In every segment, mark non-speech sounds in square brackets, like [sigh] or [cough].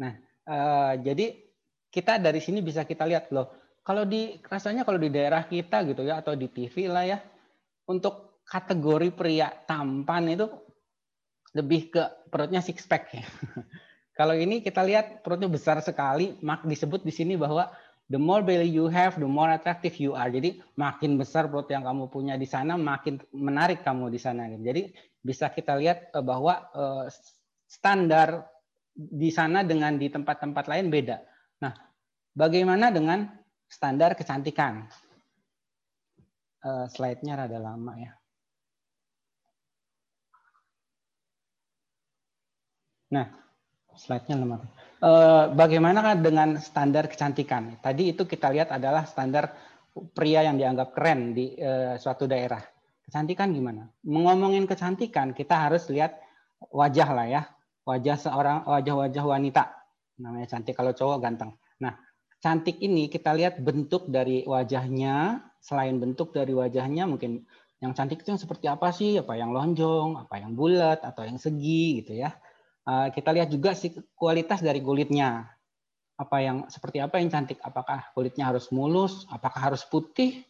Nah, uh, jadi kita dari sini bisa kita lihat loh. Kalau di rasanya kalau di daerah kita gitu ya atau di TV lah ya, untuk kategori pria tampan itu lebih ke perutnya six pack ya. [laughs] kalau ini kita lihat perutnya besar sekali, mak disebut di sini bahwa the more belly you have, the more attractive you are. Jadi makin besar perut yang kamu punya di sana, makin menarik kamu di sana. Jadi bisa kita lihat eh, bahwa eh, standar di sana dengan di tempat-tempat lain beda. Nah, bagaimana dengan standar kecantikan? Eh, slide-nya rada lama ya. Nah, slide-nya lemah. Eh, bagaimana dengan standar kecantikan? Tadi itu kita lihat adalah standar pria yang dianggap keren di uh, suatu daerah. Kecantikan gimana? Ngomongin kecantikan, kita harus lihat wajah lah ya. Wajah seorang wajah-wajah wanita. Namanya cantik kalau cowok ganteng. Nah, cantik ini kita lihat bentuk dari wajahnya, selain bentuk dari wajahnya mungkin yang cantik itu yang seperti apa sih? Apa yang lonjong, apa yang bulat atau yang segi gitu ya Eh, kita lihat juga kualitas dari kulitnya. Apa yang seperti apa yang cantik? Apakah kulitnya harus mulus? Apakah harus putih?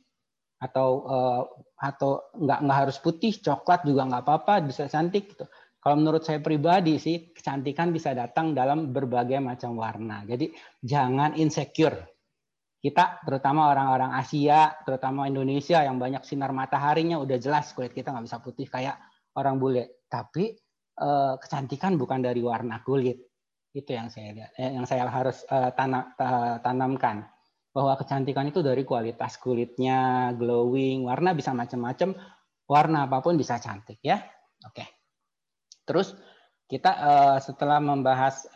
Atau uh, atau nggak nggak harus putih? Coklat juga nggak apa-apa, bisa cantik. Gitu. Kalau menurut saya pribadi sih, kecantikan bisa datang dalam berbagai macam warna. Jadi jangan insecure. Kita, terutama orang-orang Asia, terutama Indonesia yang banyak sinar mataharinya, udah jelas kulit kita nggak bisa putih kayak orang bule. Tapi Eh, kecantikan bukan dari warna kulit. Itu yang saya eh, yang saya harus eh, tanam, tanamkan bahwa kecantikan itu dari kualitas kulitnya, glowing, warna bisa macam-macam, warna apa pun bisa cantik ya. Oke. Terus kita setelah membahas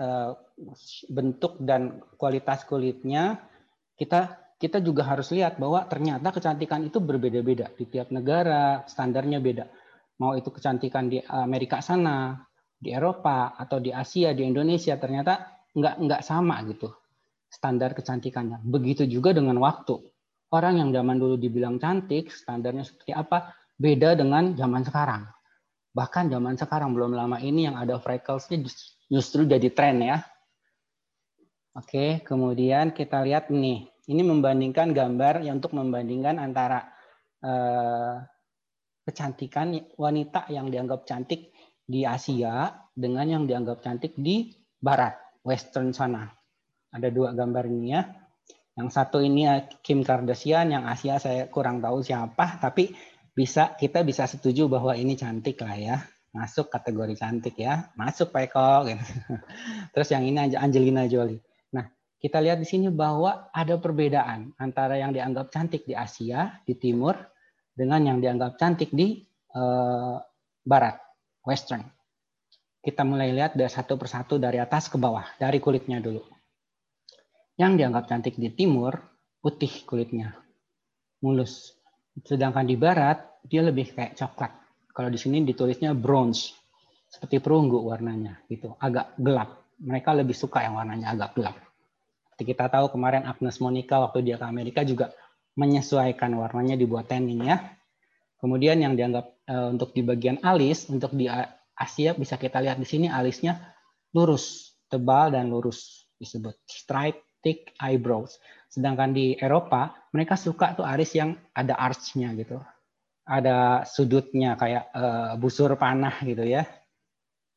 bentuk dan kualitas kulitnya, kita kita juga harus lihat bahwa ternyata kecantikan itu berbeda-beda di tiap negara, standarnya beda mau itu kecantikan di Amerika sana, di Eropa atau di Asia, di Indonesia ternyata nggak nggak sama gitu standar kecantikannya. Begitu juga dengan waktu. Orang yang zaman dulu dibilang cantik, standarnya seperti apa, beda dengan zaman sekarang. Bahkan zaman sekarang belum lama ini yang ada freckles-nya justru jadi tren ya. Oke, kemudian kita lihat nih. Ini membandingkan gambar yang untuk membandingkan antara eh, kecantikan wanita yang dianggap cantik di Asia dengan yang dianggap cantik di Barat, Western sana. Ada dua gambar ini ya. Yang satu ini Kim Kardashian, yang Asia saya kurang tahu siapa, tapi bisa kita bisa setuju bahwa ini cantik lah ya, masuk kategori cantik ya, masuk Pak Eko. Gitu. [laughs] Terus yang ini Angelina Jolie. Nah, kita lihat di sini bahwa ada perbedaan antara yang dianggap cantik di Asia, di Timur, dengan yang dianggap cantik di uh, barat, western. Kita mulai lihat dari satu persatu dari atas ke bawah, dari kulitnya dulu. Yang dianggap cantik di timur, putih kulitnya, mulus. Sedangkan di barat, dia lebih kayak coklat. Kalau di sini ditulisnya bronze, seperti perunggu warnanya, gitu, agak gelap. Mereka lebih suka yang warnanya agak gelap. Seperti kita tahu kemarin Agnes Monica waktu dia ke Amerika juga menyesuaikan warnanya dibuat tanning ya. Kemudian yang dianggap uh, untuk di bagian alis, untuk di Asia bisa kita lihat di sini alisnya lurus, tebal dan lurus disebut straight thick eyebrows. Sedangkan di Eropa mereka suka tuh alis yang ada archnya gitu. Ada sudutnya kayak uh, busur panah gitu ya.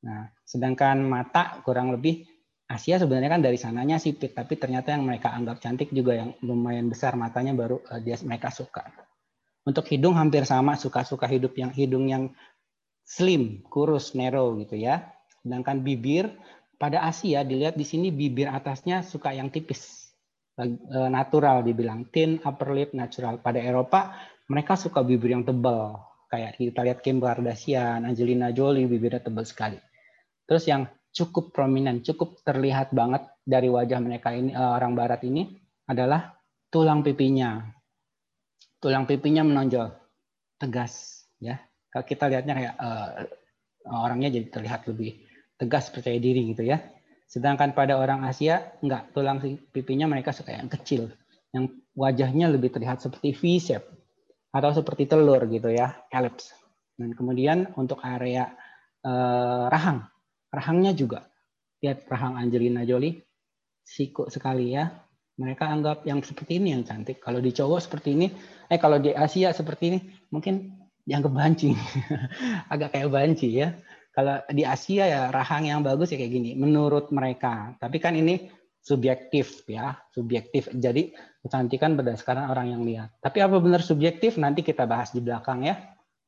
Nah, sedangkan mata kurang lebih Asia sebenarnya kan dari sananya sipit, tapi ternyata yang mereka anggap cantik juga yang lumayan besar matanya baru uh, dia mereka suka. Untuk hidung hampir sama, suka-suka hidup yang hidung yang slim, kurus, narrow gitu ya. Sedangkan bibir pada Asia dilihat di sini bibir atasnya suka yang tipis, eh, natural dibilang thin upper lip natural. Pada Eropa mereka suka bibir yang tebal, kayak kita lihat Kim Kardashian, Angelina Jolie bibirnya tebal sekali. Terus yang cukup prominent, cukup terlihat banget dari wajah mereka ini uh, orang barat ini adalah tulang pipinya. Tulang pipinya menonjol, tegas ya. Kalau kita lihatnya kayak uh, orangnya jadi terlihat lebih tegas, percaya diri gitu ya. Sedangkan pada orang Asia enggak, tulang pipinya mereka suka yang kecil, yang wajahnya lebih terlihat seperti V-shape atau seperti telur gitu ya, ellipse. Dan kemudian untuk area uh, rahang rahangnya juga lihat rahang Angelina Jolie siku sekali ya. Mereka anggap yang seperti ini yang cantik. Kalau di cowok seperti ini, eh kalau di Asia seperti ini, mungkin dianggap banci. [laughs] Agak kayak banci ya. Kalau di Asia ya rahang yang bagus ya kayak gini, menurut mereka. Tapi kan ini subjektif ya, subjektif. Jadi kecantikan berdasarkan orang yang lihat. Tapi apa benar subjektif? Nanti kita bahas di belakang ya.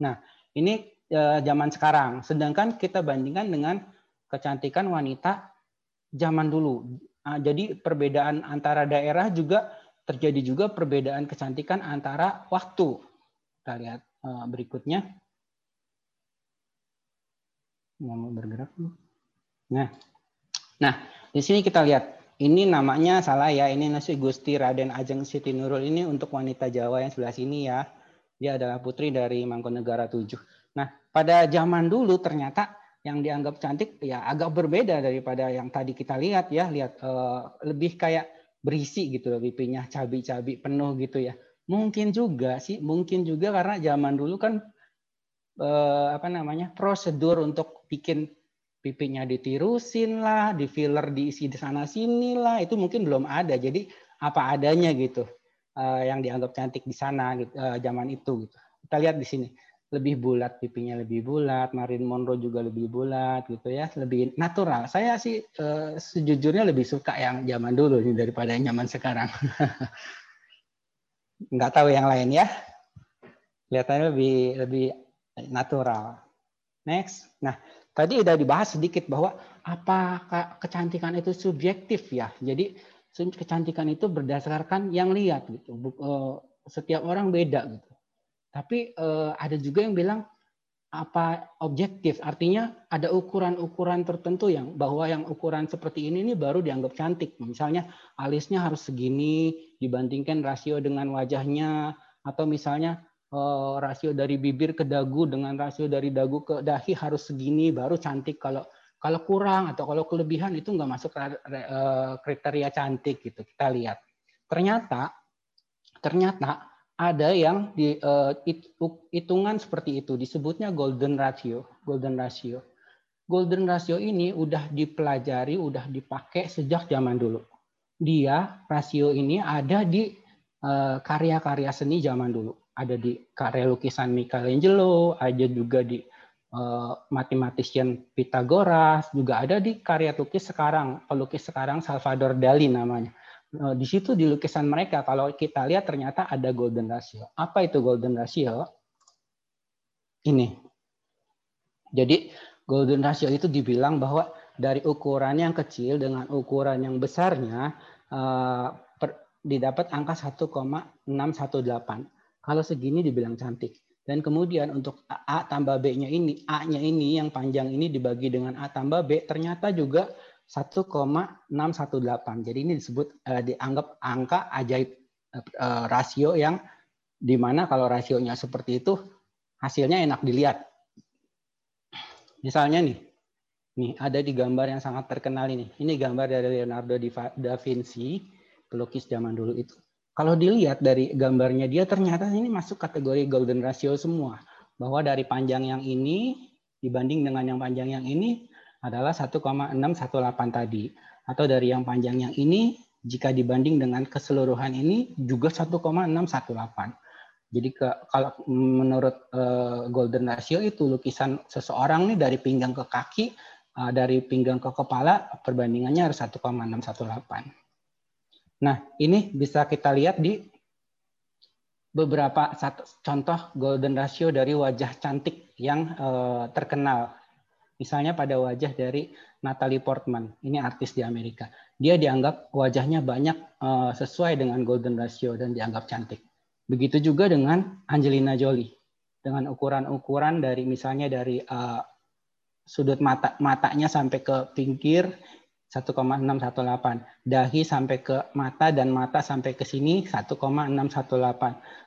Nah, ini eh, zaman sekarang. Sedangkan kita bandingkan dengan kecantikan wanita zaman dulu. Nah, jadi perbedaan antara daerah juga terjadi juga perbedaan kecantikan antara waktu. Kita lihat eh, berikutnya. Mau bergerak. Nah, nah di sini kita lihat ini namanya salah ya. Ini nasi Gusti Raden Ajeng Siti Nurul ini untuk wanita Jawa yang sebelah sini ya. Dia adalah putri dari Mangkunegara 7. Nah, pada zaman dulu ternyata yang dianggap cantik ya agak berbeda daripada yang tadi kita lihat ya. Lihat uh, lebih kayak berisi gitu loh pipinya, cabi-cabi penuh gitu ya. Mungkin juga sih, mungkin juga karena zaman dulu kan uh, apa namanya? prosedur untuk bikin pipinya ditirusin lah, di filler diisi di sana sini lah, itu mungkin belum ada. Jadi apa adanya gitu uh, yang dianggap cantik di sana gitu, uh, zaman itu gitu. Kita lihat di sini lebih bulat pipinya lebih bulat, Marilyn Monroe juga lebih bulat gitu ya, lebih natural. Saya sih uh, sejujurnya lebih suka yang zaman dulu nih daripada yang zaman sekarang. [laughs] Nggak tahu yang lain ya. Kelihatannya lebih lebih natural. Next. Nah, Tadi sudah dibahas sedikit bahwa apakah kecantikan itu subjektif ya. Jadi kecantikan itu berdasarkan yang lihat gitu. Eh, setiap orang beda gitu. Tapi eh, ada juga yang bilang apa objektif artinya ada ukuran-ukuran tertentu yang bahwa yang ukuran seperti ini ini baru dianggap cantik misalnya alisnya harus segini dibandingkan rasio dengan wajahnya atau misalnya uh, rasio dari bibir ke dagu dengan rasio dari dagu ke dahi harus segini baru cantik. Kalau kalau kurang atau kalau kelebihan itu nggak masuk uh, kriteria cantik gitu kita lihat. Ternyata ternyata ada yang di uh, hitungan seperti itu disebutnya golden ratio golden ratio. Golden ratio ini udah dipelajari udah dipakai sejak zaman dulu. Dia rasio ini ada di karya-karya seni zaman dulu ada di karya lukisan Michelangelo, ada juga di uh, mathematician Pythagoras, juga ada di karya lukis sekarang, pelukis sekarang Salvador Dali namanya. Uh, di situ di lukisan mereka kalau kita lihat ternyata ada golden ratio. Apa itu golden ratio? Ini. Jadi golden ratio itu dibilang bahwa dari ukuran yang kecil dengan ukuran yang besarnya uh, didapat angka 1,618 kalau segini dibilang cantik. Dan kemudian untuk A tambah B-nya ini, A-nya ini yang panjang ini dibagi dengan A tambah B, ternyata juga 1,618. Jadi ini disebut uh, dianggap angka ajaib uh, rasio yang di mana kalau rasionya seperti itu hasilnya enak dilihat. Misalnya nih, nih ada di gambar yang sangat terkenal ini. Ini gambar dari Leonardo da Vinci, pelukis zaman dulu itu. Kalau dilihat dari gambarnya dia ternyata ini masuk kategori golden ratio semua. Bahwa dari panjang yang ini dibanding dengan yang panjang yang ini adalah 1,618 tadi. Atau dari yang panjang yang ini jika dibanding dengan keseluruhan ini juga 1,618. Jadi ke, kalau menurut uh, golden ratio itu lukisan seseorang nih dari pinggang ke kaki, uh, dari pinggang ke kepala perbandingannya harus 1,618. Nah, ini bisa kita lihat di beberapa contoh golden ratio dari wajah cantik yang uh, terkenal. Misalnya pada wajah dari Natalie Portman, ini artis di Amerika. Dia dianggap wajahnya banyak uh, sesuai dengan golden ratio dan dianggap cantik. Begitu juga dengan Angelina Jolie dengan ukuran-ukuran dari misalnya dari uh, sudut mata matanya sampai ke pinggir 1,618. Dahi sampai ke mata dan mata sampai ke sini 1,618.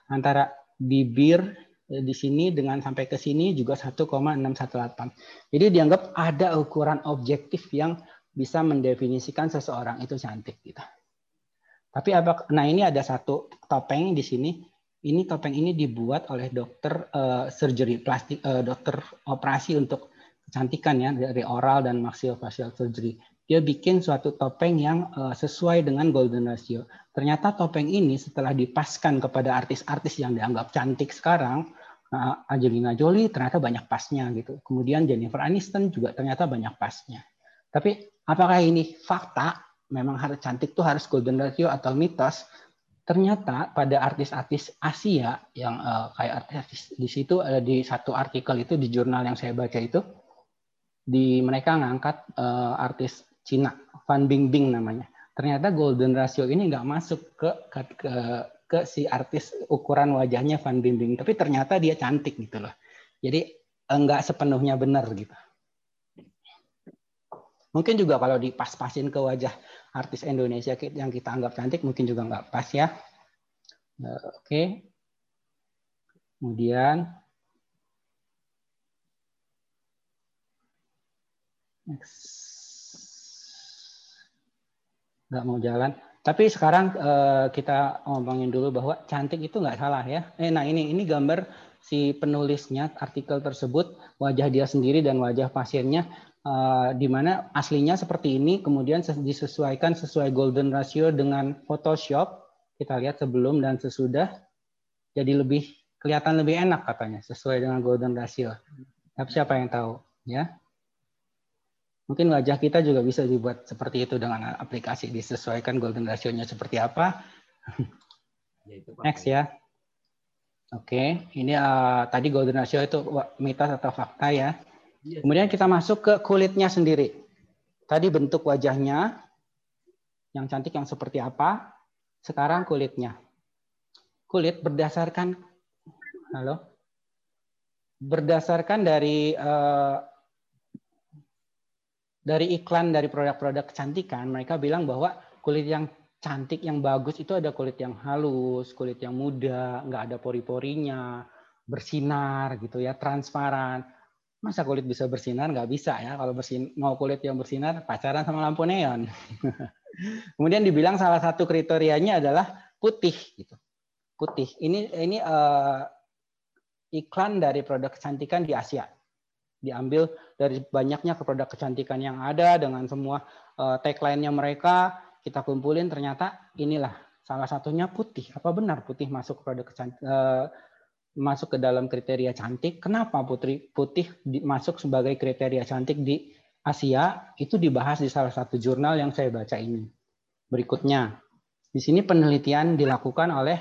Antara bibir eh, di sini dengan sampai ke sini juga 1,618. Jadi dianggap ada ukuran objektif yang bisa mendefinisikan seseorang itu cantik gitu. Tapi apa nah ini ada satu topeng di sini. Ini topeng ini dibuat oleh dokter uh, surgery plastik uh, dokter operasi untuk kecantikan ya dari oral dan maxillofacial surgery. Dia bikin suatu topeng yang uh, sesuai dengan golden ratio. Ternyata topeng ini setelah dipaskan kepada artis-artis yang dianggap cantik sekarang, uh, Angelina Jolie ternyata banyak pasnya gitu. Kemudian Jennifer Aniston juga ternyata banyak pasnya. Tapi apakah ini fakta? Memang harus cantik tuh harus golden ratio atau mitos? Ternyata pada artis-artis Asia yang uh, kayak artis di situ ada di satu artikel itu di jurnal yang saya baca itu di mereka ngangkat uh, artis Cina, Fan Bingbing namanya. Ternyata golden ratio ini nggak masuk ke, ke ke si artis ukuran wajahnya Fan Bingbing, tapi ternyata dia cantik gitu loh. Jadi enggak sepenuhnya benar gitu. Mungkin juga kalau dipas-pasin ke wajah artis Indonesia yang kita anggap cantik mungkin juga nggak pas ya. Eh, oke. Kemudian next nggak mau jalan. Tapi sekarang uh, kita ngomongin dulu bahwa cantik itu nggak salah ya. Eh, nah ini ini gambar si penulisnya artikel tersebut wajah dia sendiri dan wajah pasiennya uh, di mana aslinya seperti ini kemudian disesuaikan sesuai golden ratio dengan Photoshop kita lihat sebelum dan sesudah jadi lebih kelihatan lebih enak katanya sesuai dengan golden ratio. Tapi siapa yang tahu ya? Mungkin wajah kita juga bisa dibuat seperti itu dengan aplikasi disesuaikan golden ratio-nya seperti apa. [laughs] Ya, Next ya. Oke, ini uh, tadi golden ratio itu mitos atau fakta ya. Iya. Kemudian kita masuk ke kulitnya sendiri. Tadi bentuk wajahnya yang cantik yang seperti apa? Sekarang kulitnya. Kulit berdasarkan halo. Berdasarkan dari uh, dari iklan dari produk-produk kecantikan mereka bilang bahwa kulit yang cantik yang bagus itu ada kulit yang halus, kulit yang muda, nggak ada pori-porinya, bersinar gitu ya, transparan. Masa kulit bisa bersinar? Nggak bisa ya. Kalau bersin mau kulit yang bersinar, pacaran sama lampu neon. [laughs] Kemudian dibilang salah satu kriterianya adalah putih gitu. Putih. Ini ini uh, iklan dari produk kecantikan di Asia diambil dari banyaknya produk kecantikan yang ada dengan semua uh, tagline-nya mereka kita kumpulin ternyata inilah salah satunya putih. Apa benar putih masuk ke produk kecantik, uh, masuk ke dalam kriteria cantik? Kenapa putih putih masuk sebagai kriteria cantik di Asia? Itu dibahas di salah satu jurnal yang saya baca ini. Berikutnya di sini penelitian dilakukan oleh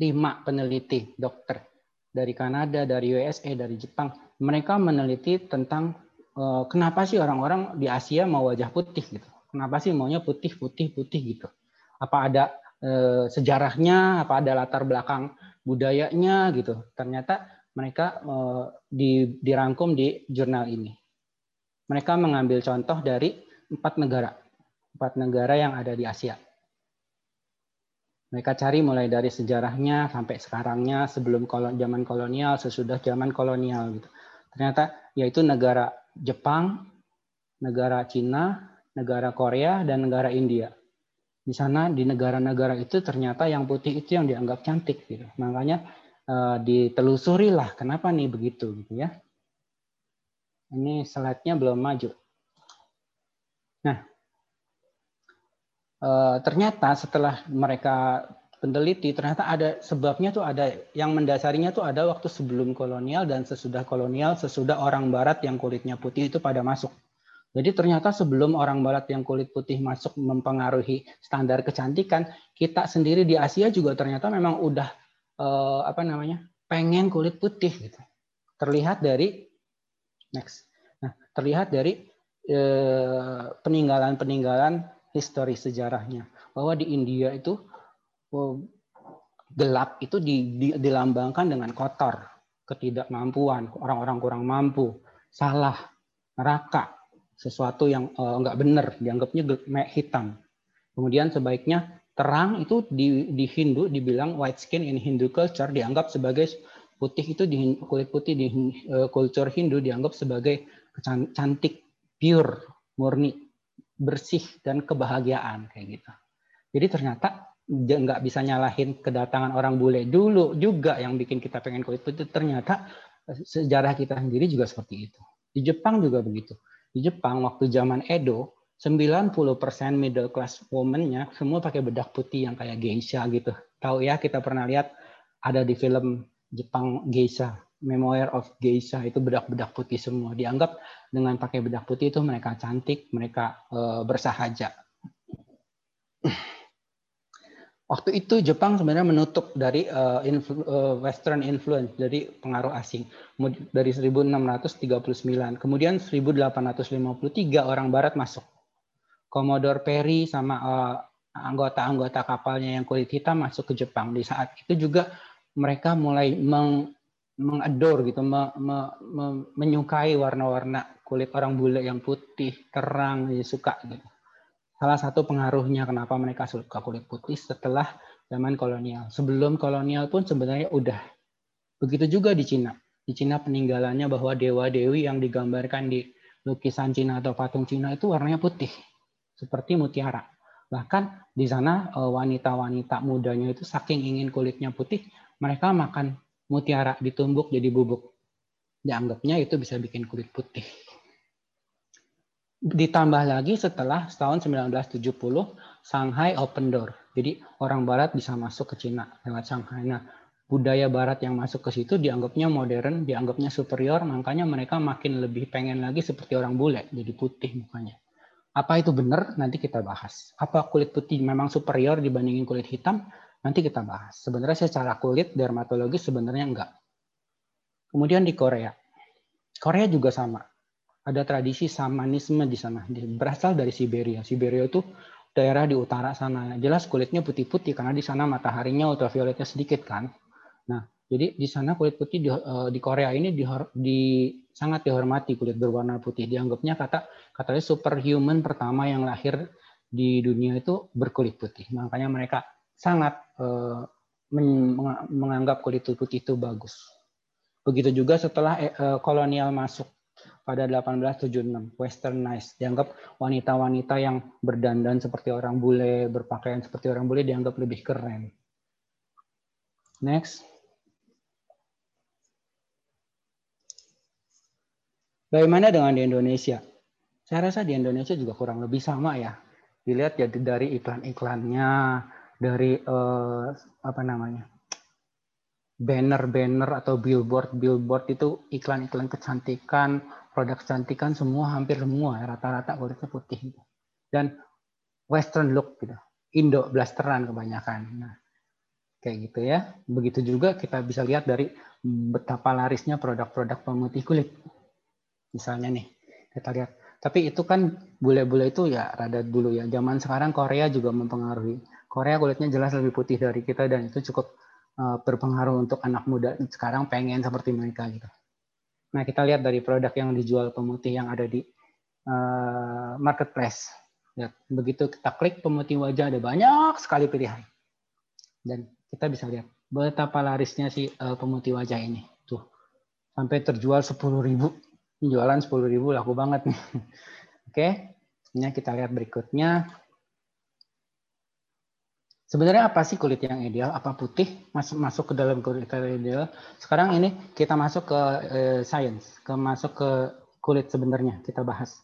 lima peneliti dokter dari Kanada, dari USA, dari Jepang, mereka meneliti tentang uh, kenapa sih orang-orang di Asia mau wajah putih gitu. Kenapa sih maunya putih, putih, putih gitu. Apa ada uh, sejarahnya, apa ada latar belakang budayanya gitu. Ternyata mereka uh, di, dirangkum di jurnal ini. Mereka mengambil contoh dari empat negara, empat negara yang ada di Asia. Mereka cari mulai dari sejarahnya sampai sekarangnya, sebelum kolon, zaman kolonial, sesudah zaman kolonial gitu. Ternyata yaitu negara Jepang, negara Cina, negara Korea, dan negara India. Di sana di negara-negara itu ternyata yang putih itu yang dianggap cantik gitu. Makanya uh, ditelusuri lah kenapa nih begitu gitu ya. Ini slide-nya belum maju. Nah, Eh, ternyata setelah mereka peneliti ternyata ada sebabnya tuh ada yang mendasarinya tuh ada waktu sebelum kolonial dan sesudah kolonial sesudah orang barat yang kulitnya putih itu pada masuk. Jadi ternyata sebelum orang barat yang kulit putih masuk mempengaruhi standar kecantikan, kita sendiri di Asia juga ternyata memang udah eh, apa namanya? pengen kulit putih gitu. Terlihat dari next. Nah, terlihat dari eh, peninggalan-peninggalan histori sejarahnya bahwa di India itu oh, gelap itu di, di, dilambangkan dengan kotor, ketidakmampuan, orang-orang kurang mampu, salah, neraka, sesuatu yang uh, enggak benar, dianggapnya hitam. Kemudian sebaiknya terang itu di, di Hindu dibilang white skin in Hindu culture dianggap sebagai putih itu di kulit putih di uh, culture Hindu dianggap sebagai cantik, pure, murni bersih dan kebahagiaan kayak gitu. Jadi ternyata nggak bisa nyalahin kedatangan orang bule dulu juga yang bikin kita pengen kulit putih ternyata eh, sejarah kita sendiri juga seperti itu. Di Jepang juga begitu. Di Jepang waktu zaman Edo 90% middle class woman-nya semua pakai bedak putih yang kayak geisha gitu. Tahu ya kita pernah lihat ada di film Jepang geisha, Memoir of Geisha itu bedak-bedak putih semua. Dianggap dengan pakai bedak putih itu mereka cantik, mereka uh, bersahaja. Waktu itu Jepang sebenarnya menutup dari uh, influ, uh, Western influence, dari pengaruh asing dari 1639. Kemudian 1853 orang Barat masuk. Commodore Perry sama anggota-anggota uh, kapalnya yang kulit hitam masuk ke Jepang. Di saat itu juga mereka mulai meng, mengador gitu, me, me, me, menyukai warna-warna kulit orang bule yang putih, terang, ya, suka gitu salah satu pengaruhnya kenapa mereka suka kulit putih setelah zaman kolonial. Sebelum kolonial pun sebenarnya udah. Begitu juga di Cina. Di Cina peninggalannya bahwa dewa-dewi yang digambarkan di lukisan Cina atau patung Cina itu warnanya putih. Seperti mutiara. Bahkan di sana eh, wanita-wanita mudanya itu saking ingin kulitnya putih, mereka makan mutiara ditumbuk jadi bubuk. Dianggapnya itu bisa bikin kulit putih ditambah lagi setelah tahun 1970 Shanghai Open Door. Jadi orang Barat bisa masuk ke Cina lewat Shanghai. Nah, budaya Barat yang masuk ke situ dianggapnya modern, dianggapnya superior, makanya mereka makin lebih pengen lagi seperti orang bule, jadi putih mukanya. Apa itu benar? Nanti kita bahas. Apa kulit putih memang superior dibandingin kulit hitam? Nanti kita bahas. Sebenarnya secara kulit dermatologis sebenarnya enggak. Kemudian di Korea. Korea juga sama ada tradisi samanisme di sana. Berasal dari Siberia. Siberia itu daerah di utara sana. Jelas kulitnya putih-putih karena di sana mataharinya ultravioletnya sedikit kan. Nah, jadi di sana kulit putih di, eh, di Korea ini di, di sangat dihormati kulit berwarna putih. Dianggapnya kata katanya superhuman pertama yang lahir di dunia itu berkulit putih. Makanya mereka sangat uh, menganggap kulit putih itu bagus. Begitu juga setelah uh, kolonial masuk pada 1876 westernized dianggap wanita-wanita yang berdandan seperti orang bule berpakaian seperti orang bule dianggap lebih keren. Next. Bagaimana dengan di Indonesia? Saya rasa di Indonesia juga kurang lebih sama ya. Dilihat ya dari iklan-iklannya dari eh, apa namanya banner-banner atau billboard-billboard itu iklan-iklan kecantikan produk kecantikan semua hampir semua ya, rata-rata kulitnya putih gitu. dan western look gitu Indo blasteran kebanyakan. Nah kayak gitu ya. Begitu juga kita bisa lihat dari betapa larisnya produk-produk pemutih kulit misalnya nih kita lihat. Tapi itu kan bule-bule itu ya rada dulu ya. Zaman sekarang Korea juga mempengaruhi Korea kulitnya jelas lebih putih dari kita dan itu cukup uh, berpengaruh untuk anak muda sekarang pengen seperti mereka gitu Nah, kita lihat dari produk yang dijual pemutih yang ada di uh, marketplace. Ya, begitu kita klik pemutih wajah, ada banyak sekali pilihan. Dan kita bisa lihat betapa larisnya si uh, pemutih wajah ini. Tuh, sampai terjual 10 ribu. Jualan 10 ribu laku banget nih. [laughs] Oke, ini kita lihat berikutnya. Sebenarnya apa sih kulit yang ideal? Apa putih masuk masuk ke dalam kulit yang ideal? Sekarang ini kita masuk ke eh, science, ke masuk ke kulit sebenarnya kita bahas.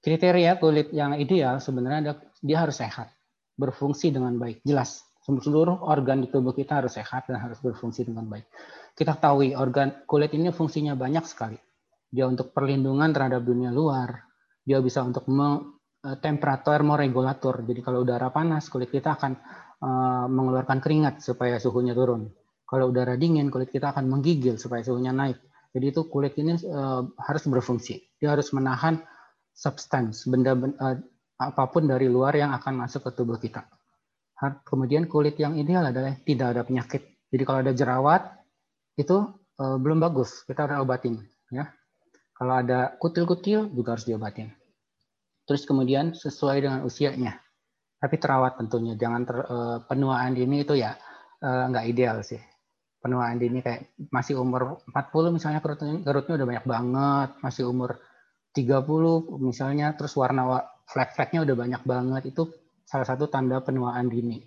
Kriteria kulit yang ideal sebenarnya ada, dia harus sehat, berfungsi dengan baik, jelas. Seluruh organ di tubuh kita harus sehat dan harus berfungsi dengan baik. Kita tahu organ kulit ini fungsinya banyak sekali. Dia untuk perlindungan terhadap dunia luar, dia bisa untuk eh, temperatur termoregulator. Jadi kalau udara panas, kulit kita akan Eh, mengeluarkan keringat supaya suhunya turun. Kalau udara dingin, kulit kita akan menggigil supaya suhunya naik. Jadi itu kulit ini uh, harus berfungsi. Dia harus menahan substance, benda, benda uh, apa pun dari luar yang akan masuk ke tubuh kita. Kemudian kulit yang ideal adalah tidak ada penyakit. Jadi kalau ada jerawat itu belum bagus, kita harus obatin. Ya. Kalau ada kutil-kutil juga harus diobatin. Terus kemudian sesuai dengan usianya tapi terawat tentunya. Jangan ter, uh, penuaan dini itu ya uh, nggak ideal sih. Penuaan dini kayak masih umur 40 misalnya kerutnya, kerutnya udah banyak banget. Masih umur 30 misalnya terus warna flek-fleknya udah banyak banget. Itu salah satu tanda penuaan dini.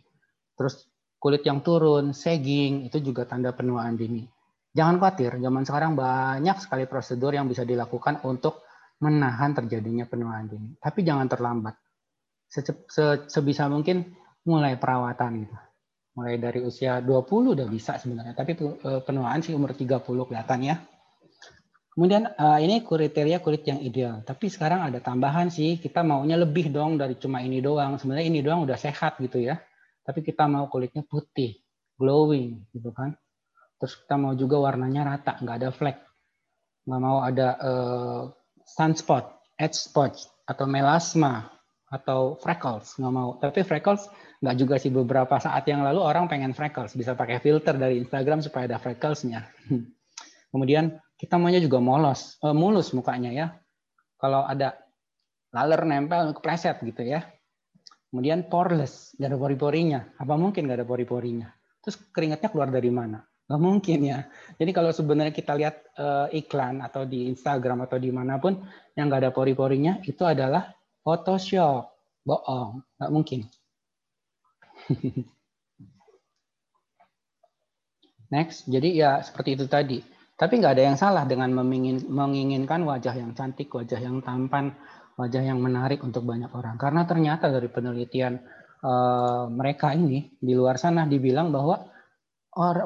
Terus kulit yang turun sagging itu juga tanda penuaan dini. Jangan khawatir zaman sekarang banyak sekali prosedur yang bisa dilakukan untuk menahan terjadinya penuaan dini. Tapi jangan terlambat. Sebisa mungkin mulai perawatan gitu. Mulai dari usia 20 udah bisa sebenarnya, tapi eh, penuaan sih umur 30 kelihatan ya. Kemudian uh, ini kriteria kulit yang ideal. Tapi sekarang ada tambahan sih, kita maunya lebih dong dari cuma ini doang. Sebenarnya ini doang udah sehat gitu ya. Tapi kita mau kulitnya putih, glowing gitu kan. Terus kita mau juga warnanya rata, nggak ada flek. Nggak mau ada uh, sunspot, edge spot, atau melasma, atau freckles. Nggak mau. Tapi freckles nggak juga sih beberapa saat yang lalu orang pengen freckles. Bisa pakai filter dari Instagram supaya ada frecklesnya. [laughs] Kemudian kita maunya juga molos, uh, mulus mukanya ya. Kalau ada laler nempel kepleset gitu ya. Kemudian poreless, nggak ada pori-porinya. Apa mungkin nggak ada pori-porinya? Terus keringatnya keluar dari mana? Nggak mungkin ya. Jadi kalau sebenarnya kita lihat uh, iklan atau di Instagram atau di mana pun yang nggak ada pori-porinya, itu adalah Photoshop. Bohong, nggak mungkin. [laughs] Next, jadi ya seperti itu tadi tapi nggak ada yang salah dengan menginginkan wajah yang cantik, wajah yang tampan, wajah yang menarik untuk banyak orang. Karena ternyata dari penelitian uh, mereka ini di luar sana dibilang bahwa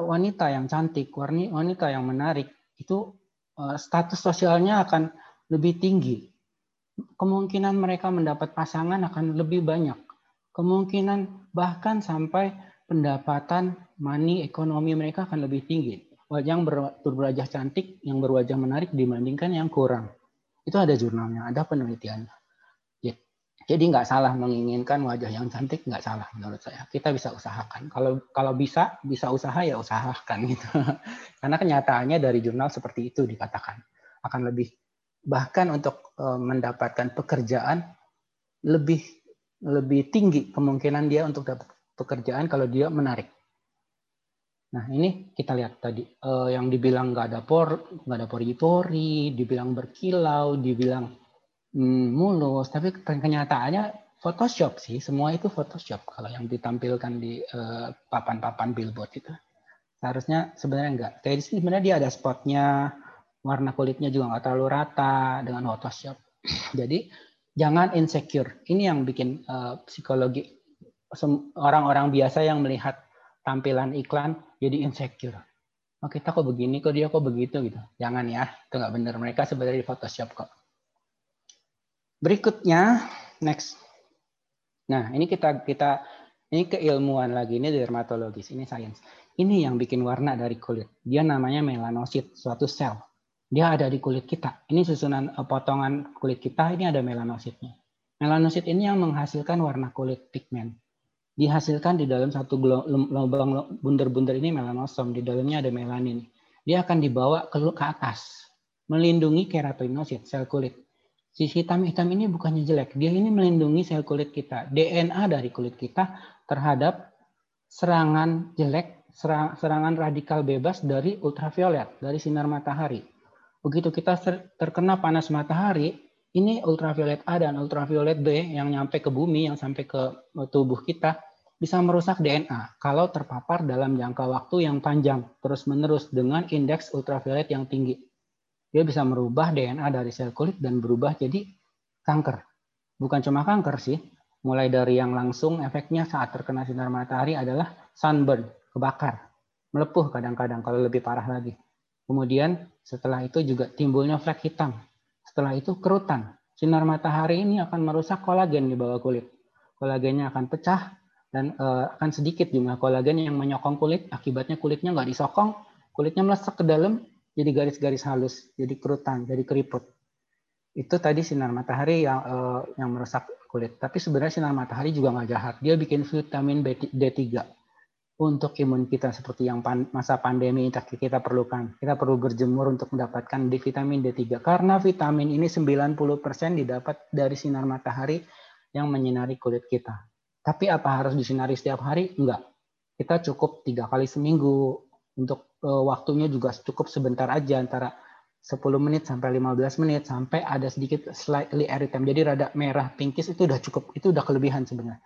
wanita yang cantik, wanita yang menarik itu uh, status sosialnya akan lebih tinggi. Kemungkinan mereka mendapat pasangan akan lebih banyak. Kemungkinan bahkan sampai pendapatan money ekonomi mereka akan lebih tinggi yang berwajah cantik, yang berwajah menarik dibandingkan yang kurang. Itu ada jurnalnya, ada penelitiannya. Ya. Jadi nggak salah menginginkan wajah yang cantik, nggak salah menurut saya. Kita bisa usahakan. Kalau kalau bisa bisa usaha ya usahakan gitu. [laughs] Karena kenyataannya dari jurnal seperti itu dikatakan akan lebih bahkan untuk e, mendapatkan pekerjaan lebih lebih tinggi kemungkinan dia untuk dapat pekerjaan kalau dia menarik. Nah ini kita lihat tadi uh, yang dibilang nggak ada por, nggak ada pori-pori, dibilang berkilau, dibilang hmm, mulus, tapi kenyataannya Photoshop sih, semua itu Photoshop kalau yang ditampilkan di eh, papan-papan billboard itu. Seharusnya sebenarnya enggak. Jadi sebenarnya dia ada spotnya, warna kulitnya juga nggak terlalu rata dengan Photoshop. [clears throat] Jadi jangan insecure. Ini yang bikin uh, psikologi orang-orang biasa yang melihat tampilan iklan jadi insecure. Oh kita kok begini, kok dia kok begitu gitu. Jangan ya, itu nggak benar. Mereka sebenarnya di Photoshop kok. Berikutnya, next. Nah ini kita kita ini keilmuan lagi, ini dermatologis, ini sains. Ini yang bikin warna dari kulit. Dia namanya melanosit, suatu sel. Dia ada di kulit kita. Ini susunan eh, potongan kulit kita, ini ada melanositnya. Melanosit ini yang menghasilkan warna kulit pigmen dihasilkan di dalam satu lubang bunder-bunder ini melanosom. Di dalamnya ada melanin. Dia akan dibawa ke, ke atas, melindungi keratinosit, sel kulit. Sisi hitam-hitam ini bukannya jelek. Dia ini melindungi sel kulit kita. DNA dari kulit kita terhadap serangan jelek, serangan radikal bebas dari ultraviolet, dari sinar matahari. Begitu kita terkena panas matahari, ini ultraviolet A dan ultraviolet B yang nyampe ke bumi, yang sampai ke tubuh kita, bisa merusak DNA kalau terpapar dalam jangka waktu yang panjang terus-menerus dengan indeks ultraviolet yang tinggi. Dia bisa merubah DNA dari sel kulit dan berubah jadi kanker. Bukan cuma kanker sih, mulai dari yang langsung efeknya saat terkena sinar matahari adalah sunburn, kebakar, melepuh kadang-kadang kalau lebih parah lagi. Kemudian setelah itu juga timbulnya flek hitam. Setelah itu kerutan. Sinar matahari ini akan merusak kolagen di bawah kulit. Kolagennya akan pecah dan uh, akan sedikit jumlah kolagen yang menyokong kulit akibatnya kulitnya nggak disokong kulitnya melesek ke dalam jadi garis-garis halus jadi kerutan jadi keriput itu tadi sinar matahari yang uh, yang merusak kulit tapi sebenarnya sinar matahari juga nggak jahat dia bikin vitamin D3 untuk imun kita seperti yang pan, masa pandemi kita perlukan. Kita perlu berjemur untuk mendapatkan D vitamin D3 karena vitamin ini 90% didapat dari sinar matahari yang menyinari kulit kita. Tapi apa harus disinari setiap hari? Enggak. Kita cukup tiga kali seminggu. Untuk uh, waktunya juga cukup sebentar aja antara 10 menit sampai 15 menit sampai ada sedikit slightly erythema. Jadi rada merah pinkis itu udah cukup. Itu udah kelebihan sebenarnya.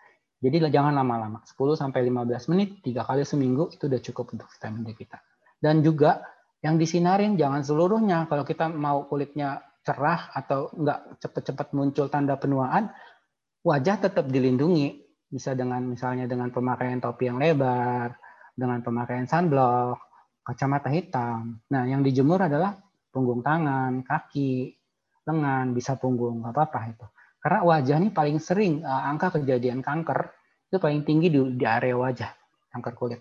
Jadi jangan lama-lama. 10 sampai 15 menit tiga kali seminggu itu udah cukup untuk vitamin D kita. Dan juga yang disinarin jangan seluruhnya. Kalau kita mau kulitnya cerah atau nggak cepat-cepat muncul tanda penuaan, wajah tetap dilindungi. Bisa dengan misalnya dengan pemakaian topi yang lebar, dengan pemakaian sunblock, kacamata hitam. Nah, yang dijemur adalah punggung tangan, kaki, lengan, bisa punggung, nggak apa-apa itu. Karena wajah ini paling sering uh, angka kejadian kanker itu paling tinggi di, di area wajah, kanker kulit.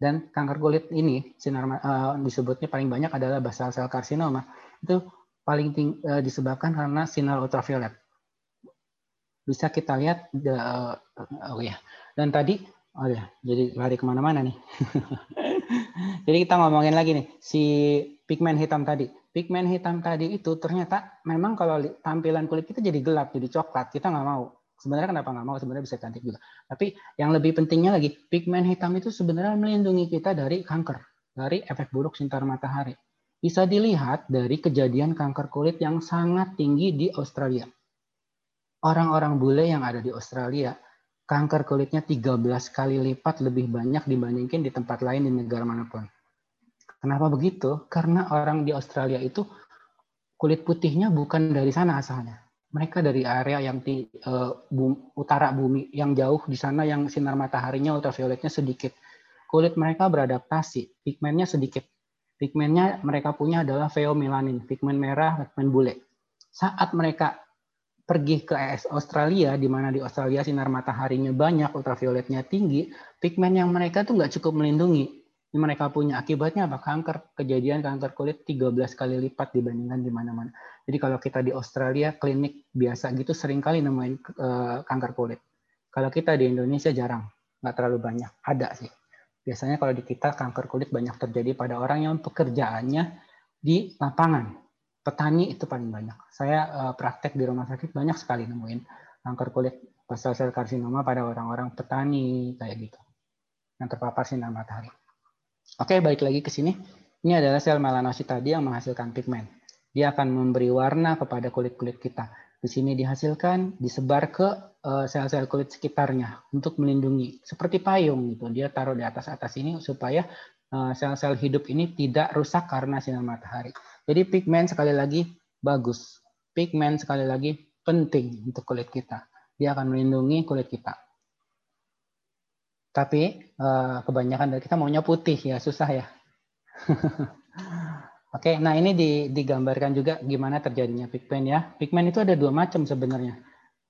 Dan kanker kulit ini sinar uh, disebutnya paling banyak adalah basal sel karsinoma. Itu paling ting, uh, disebabkan karena sinar ultraviolet. Bisa kita lihat uh, oh ya. Dan tadi oh ya, jadi lari ke mana-mana nih. [laughs] jadi kita ngomongin lagi nih si pigmen hitam tadi. Pigmen hitam tadi itu ternyata memang kalau tampilan kulit kita jadi gelap, jadi coklat. Kita nggak mau Sebenarnya kenapa nggak mau? Sebenarnya bisa cantik juga. Tapi yang lebih pentingnya lagi, pigmen hitam itu sebenarnya melindungi kita dari kanker, dari efek buruk sinar matahari. Bisa dilihat dari kejadian kanker kulit yang sangat tinggi di Australia. Orang-orang bule yang ada di Australia, kanker kulitnya 13 kali lipat lebih banyak dibandingkan di tempat lain di negara mana pun. Kenapa begitu? Karena orang di Australia itu kulit putihnya bukan dari sana asalnya mereka dari area yang di uh, bum, utara bumi yang jauh di sana yang sinar mataharinya ultravioletnya sedikit. Kulit mereka beradaptasi, pigmennya sedikit. Pigmennya mereka punya adalah pheomelanin, pigmen merah, pigmen bule. Saat mereka pergi ke Australia, di mana di Australia sinar mataharinya banyak, ultravioletnya tinggi, pigmen yang mereka tuh nggak cukup melindungi mereka punya. Akibatnya apa? Kanker, kejadian kanker kulit 13 kali lipat dibandingkan di mana-mana. Jadi kalau kita di Australia, klinik biasa gitu sering kali nemuin uh, kanker kulit. Kalau kita di Indonesia jarang, nggak terlalu banyak. Ada sih. Biasanya kalau di kita kanker kulit banyak terjadi pada orang yang pekerjaannya di lapangan. Petani itu paling banyak. Saya uh, praktek di rumah sakit banyak sekali nemuin kanker kulit sel karsinoma pada orang-orang petani kayak gitu yang terpapar sinar matahari. Oke, balik lagi ke sini. Ini adalah sel melanosit tadi yang menghasilkan pigmen. Dia akan memberi warna kepada kulit-kulit kita. Di sini dihasilkan, disebar ke eh, sel-sel kulit sekitarnya untuk melindungi. Seperti payung gitu. Dia taruh di atas-atas ini supaya eh, sel-sel hidup ini tidak rusak karena sinar matahari. Jadi pigmen sekali lagi bagus. Pigmen sekali lagi penting untuk kulit kita. Dia akan melindungi kulit kita. Tapi uh, kebanyakan dari kita maunya putih ya, susah ya. [laughs] Oke, nah ini digambarkan juga gimana terjadinya pigmen ya. Pigmen itu ada dua macam sebenarnya.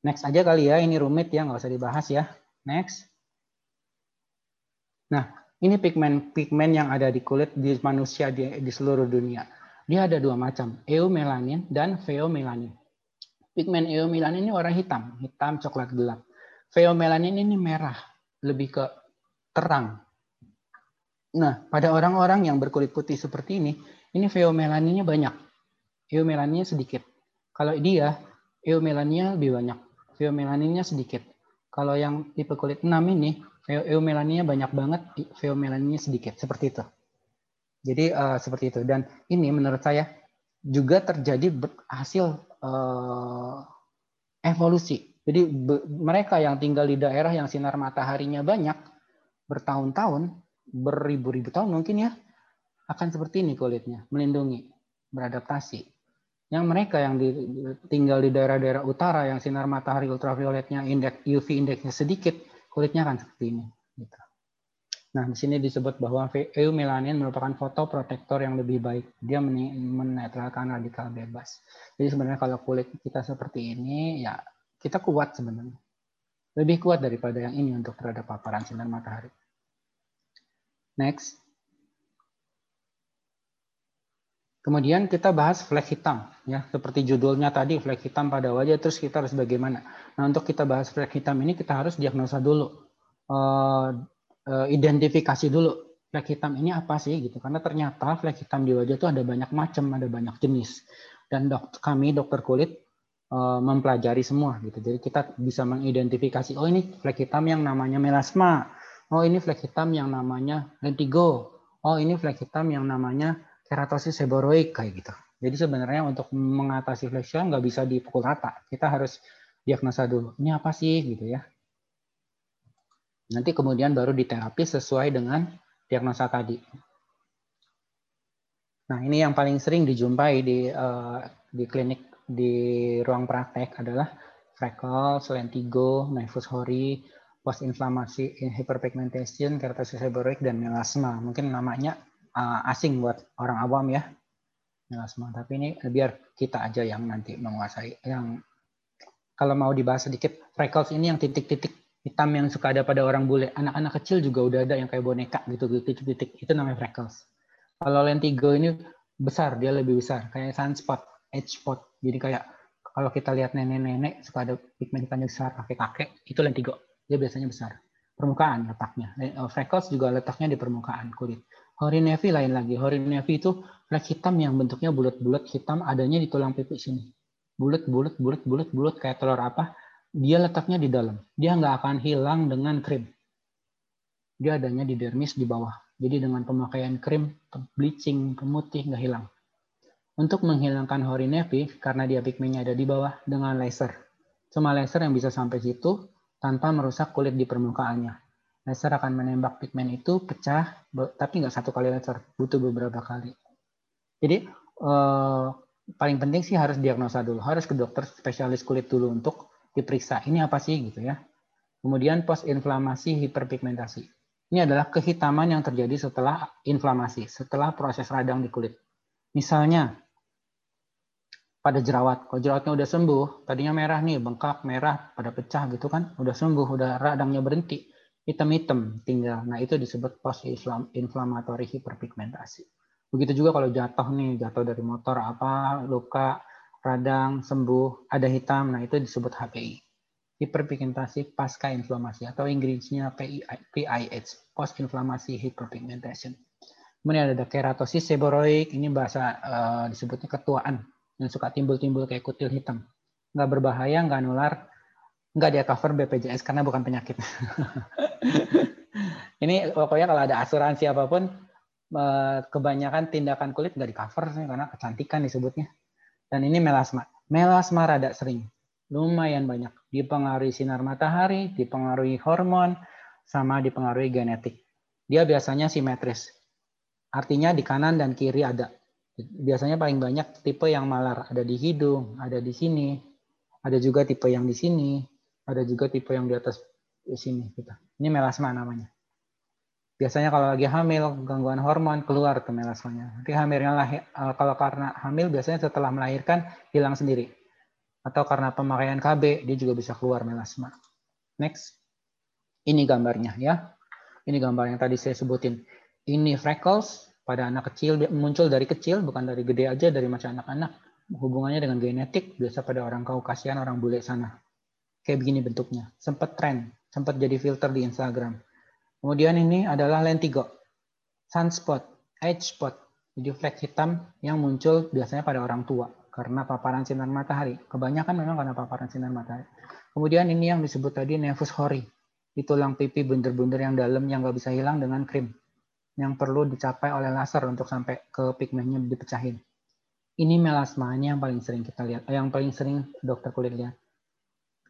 Next aja kali ya, ini rumit ya, nggak usah dibahas ya. Next. Nah, ini pigmen-pigmen yang ada di kulit di manusia di, di seluruh dunia. Dia ada dua macam, eumelanin dan pheomelanin. Pigmen eumelanin ini warna hitam, hitam coklat gelap. Pheomelanin ini merah, lebih ke terang. Nah, pada orang-orang yang berkulit putih seperti ini, ini eumelaninnya banyak. Eumelaninnya sedikit. Kalau dia, eumelaninnya lebih banyak. Eumelaninnya sedikit. Kalau yang tipe kulit 6 ini, eumelaninnya banyak banget, eumelaninnya sedikit. Seperti itu. Jadi uh, seperti itu. Dan ini menurut saya juga terjadi hasil uh, evolusi jadi mereka yang tinggal di daerah yang sinar mataharinya banyak, bertahun-tahun, beribu-ribu tahun mungkin ya, akan seperti ini kulitnya, melindungi, beradaptasi. Yang mereka yang di, tinggal di daerah-daerah utara yang sinar matahari ultravioletnya indeks UV indeksnya sedikit, kulitnya akan seperti ini. Gitu. Nah, di sini disebut bahwa eumelanin merupakan fotoprotektor yang lebih baik. Dia menetralkan radikal bebas. Jadi sebenarnya kalau kulit kita seperti ini, ya kita kuat sebenarnya. Lebih kuat daripada yang ini untuk terhadap paparan sinar matahari. Next. Kemudian kita bahas flek hitam, ya seperti judulnya tadi flek hitam pada wajah. Terus kita harus bagaimana? Nah untuk kita bahas flek hitam ini kita harus diagnosa dulu, uh, uh, identifikasi dulu flek hitam ini apa sih gitu. Karena ternyata flek hitam di wajah itu ada banyak macam, ada banyak jenis. Dan dok, kami dokter kulit Eh, mempelajari semua gitu. Jadi kita bisa mengidentifikasi oh ini flek hitam yang namanya melasma. Oh ini flek hitam yang namanya lentigo. Oh ini flek hitam yang namanya keratosis seborrheic kayak gitu. Jadi sebenarnya untuk mengatasi flek hitam nggak bisa dipukul rata. Kita harus diagnosa dulu. Ini apa sih gitu ya. Nanti kemudian baru diterapi sesuai dengan diagnosa tadi. Nah, ini yang paling sering dijumpai di uh, di klinik di ruang praktek adalah freckles, lentigo, nevus hori, post inflamasi hyperpigmentation, keratosis seborrheic dan melasma. Mungkin namanya uh, asing buat orang awam ya. Melasma, tapi ini biar kita aja yang nanti menguasai yang kalau mau dibahas sedikit freckles ini yang titik-titik hitam yang suka ada pada orang bule. Anak-anak kecil juga udah ada yang kayak boneka gitu titik-titik. Itu namanya freckles. Kalau lentigo ini besar, dia lebih besar kayak sunspot, edge spot. Jadi kayak kalau kita lihat nenek-nenek suka ada pigmentan yang besar, kakek-kakek, itu lentigo. Dia biasanya besar. Permukaan letaknya. Eh, freckles juga letaknya di permukaan kulit. Horinevi lain lagi. Horinevi itu flek hitam yang bentuknya bulat-bulat hitam adanya di tulang pipi sini. Bulat, bulat, bulat, bulat, bulat kayak telur apa dia letaknya di dalam. Dia nggak akan hilang dengan krim. Dia adanya di dermis di bawah. Jadi dengan pemakaian krim, bleaching, pemutih nggak hilang. Untuk menghilangkan horinevi, karena dia pigmennya ada di bawah, dengan laser. Cuma laser yang bisa sampai situ tanpa merusak kulit di permukaannya. Laser akan menembak pigmen itu pecah, tapi nggak satu kali laser, butuh beberapa kali. Jadi eh, paling penting sih harus diagnosa dulu, harus ke dokter spesialis kulit dulu untuk diperiksa ini apa sih gitu ya. Kemudian post inflamasi hiperpigmentasi. Ini adalah kehitaman yang terjadi setelah inflamasi, setelah proses radang di kulit. Misalnya pada jerawat, kalau jerawatnya udah sembuh, tadinya merah nih, bengkak, merah, pada pecah gitu kan, udah sembuh, udah radangnya berhenti, hitam-hitam tinggal. Nah itu disebut post inflammatory hiperpigmentasi. Begitu juga kalau jatuh nih, jatuh dari motor apa, luka, radang, sembuh, ada hitam, nah itu disebut HPI. Hiperpigmentasi pasca inflamasi atau Inggrisnya PIH, post inflamasi hyperpigmentation. Kemudian ada keratosis seborrheic, ini bahasa uh, disebutnya ketuaan yang suka timbul-timbul kayak kutil hitam. Nggak berbahaya, nggak nular, nggak dia cover BPJS karena bukan penyakit. [laughs] ini pokoknya kalau ada asuransi apa pun, eh, kebanyakan tindakan kulit nggak di cover sih karena kecantikan disebutnya. Dan ini melasma. Melasma rada sering. Lumayan banyak. Dipengaruhi sinar matahari, dipengaruhi hormon, sama dipengaruhi genetik. Dia biasanya simetris. Artinya di kanan dan kiri ada. Biasanya paling banyak tipe yang malar. Ada di hidung, ada di sini. Ada juga tipe yang di sini. Ada juga tipe yang di atas di sini. Gitu. Ini melasma namanya. Biasanya kalau lagi hamil, gangguan hormon keluar tuh melasmanya. Nanti hamilnya lahir, eh, kalau karena hamil biasanya setelah melahirkan hilang sendiri. Atau karena pemakaian KB dia juga bisa keluar melasma. Next. Ini gambarnya ya. Ini gambar yang tadi saya sebutin. Ini freckles pada anak kecil muncul dari kecil bukan dari gede aja dari macam anak-anak. Hubungannya dengan genetik biasa pada orang Kaukasian, orang bule sana. Kayak begini bentuknya. Sempat tren, sempat jadi filter di Instagram Kemudian ini adalah lentigo, sunspot, age spot. Jadi flek hitam yang muncul biasanya pada orang tua karena paparan sinar matahari. Kebanyakan memang karena paparan sinar matahari. Kemudian ini yang disebut tadi nevus hori. Di tulang pipi bunder-bunder yang dalam yang nggak bisa hilang dengan krim. Yang perlu dicapai oleh laser untuk sampai ke pigmennya dipecahin. Ini melasma, ini yang paling sering kita lihat. Yang paling sering dokter kulit lihat.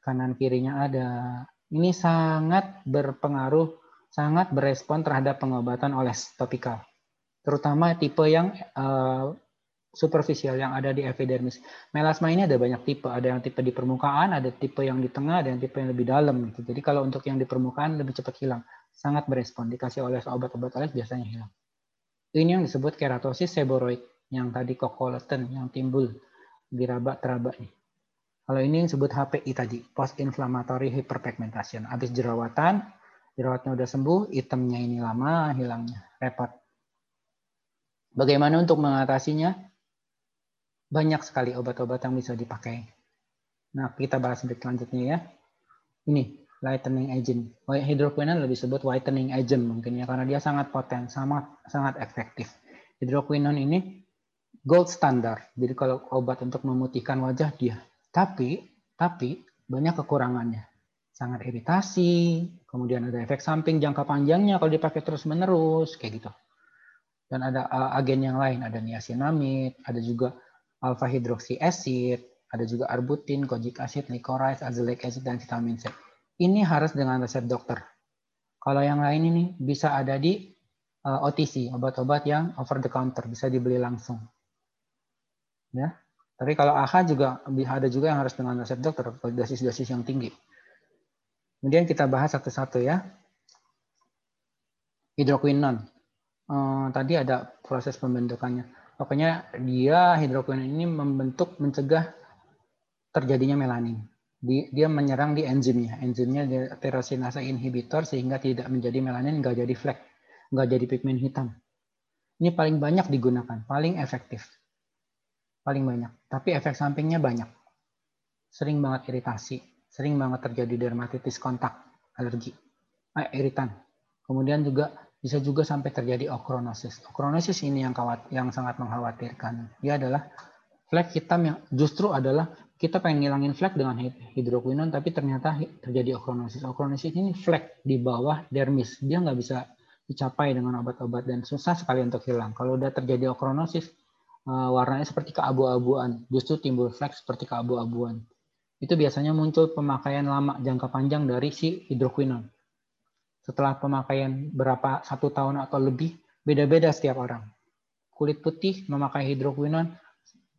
Kanan kirinya ada. Ini sangat berpengaruh sangat berespon terhadap pengobatan oles topikal, terutama tipe yang uh, superficial yang ada di epidermis. Melasma ini ada banyak tipe, ada yang tipe di permukaan, ada tipe yang di tengah, ada yang tipe yang lebih dalam. Jadi kalau untuk yang di permukaan lebih cepat hilang, sangat berespon. Dikasih oles obat-obat oles biasanya hilang. Ini yang disebut keratosis seborrheic, yang tadi kokoleten yang timbul di raba-teraba nih. Kalau ini yang disebut HPI tadi, post inflammatory hyperpigmentation. Habis jerawatan, jerawatnya udah sembuh, hitamnya ini lama hilangnya, repot. Bagaimana untuk mengatasinya? Banyak sekali obat-obat yang bisa dipakai. Nah, kita bahas selanjutnya ya. Ini lightening agent. Hidroquinone lebih disebut whitening agent mungkin ya karena dia sangat poten, sangat sangat efektif. Hidroquinone ini gold standard. Jadi kalau obat untuk memutihkan wajah dia. Tapi tapi banyak kekurangannya sangat iritasi, kemudian ada efek samping jangka panjangnya kalau dipakai terus-menerus, kayak gitu. Dan ada uh, agen yang lain, ada niacinamide, ada juga alpha hydroxy acid, ada juga arbutin, kojic acid, licorice, azelaic acid, dan vitamin C. Ini harus dengan resep dokter. Kalau yang lain ini bisa ada di eh, OTC, obat-obat yang over the counter, bisa dibeli langsung. Ya. Tapi kalau AHA juga ada juga yang harus dengan resep dokter, dosis-dosis yang tinggi. Kemudian kita bahas satu-satu ya. Hidroquinon. Uh, tadi ada proses pembentukannya. Pokoknya dia hidroquinon ini membentuk mencegah terjadinya melanin. Dia menyerang di enzimnya. Enzimnya terosinase inhibitor sehingga tidak menjadi melanin, nggak jadi flek nggak jadi pigmen hitam. Ini paling banyak digunakan, paling efektif. Paling banyak. Tapi efek sampingnya banyak. Sering banget iritasi, sering banget terjadi dermatitis kontak, alergi, eh, iritan. Kemudian juga bisa juga sampai terjadi okronosis. Okronosis ini yang kawat, yang sangat mengkhawatirkan. Dia adalah flek hitam yang justru adalah kita pengen ngilangin flek dengan hidroquinon tapi ternyata terjadi okronosis. Okronosis ini flek di bawah dermis. Dia nggak bisa dicapai dengan obat-obat dan susah sekali untuk hilang. Kalau udah terjadi okronosis, eh, warnanya seperti keabu-abuan, justru timbul flek seperti keabu-abuan. Itu biasanya muncul pemakaian lama jangka panjang dari si hidroquinon. Setelah pemakaian berapa satu tahun atau lebih, beda-beda setiap orang. Kulit putih memakai hidroquinon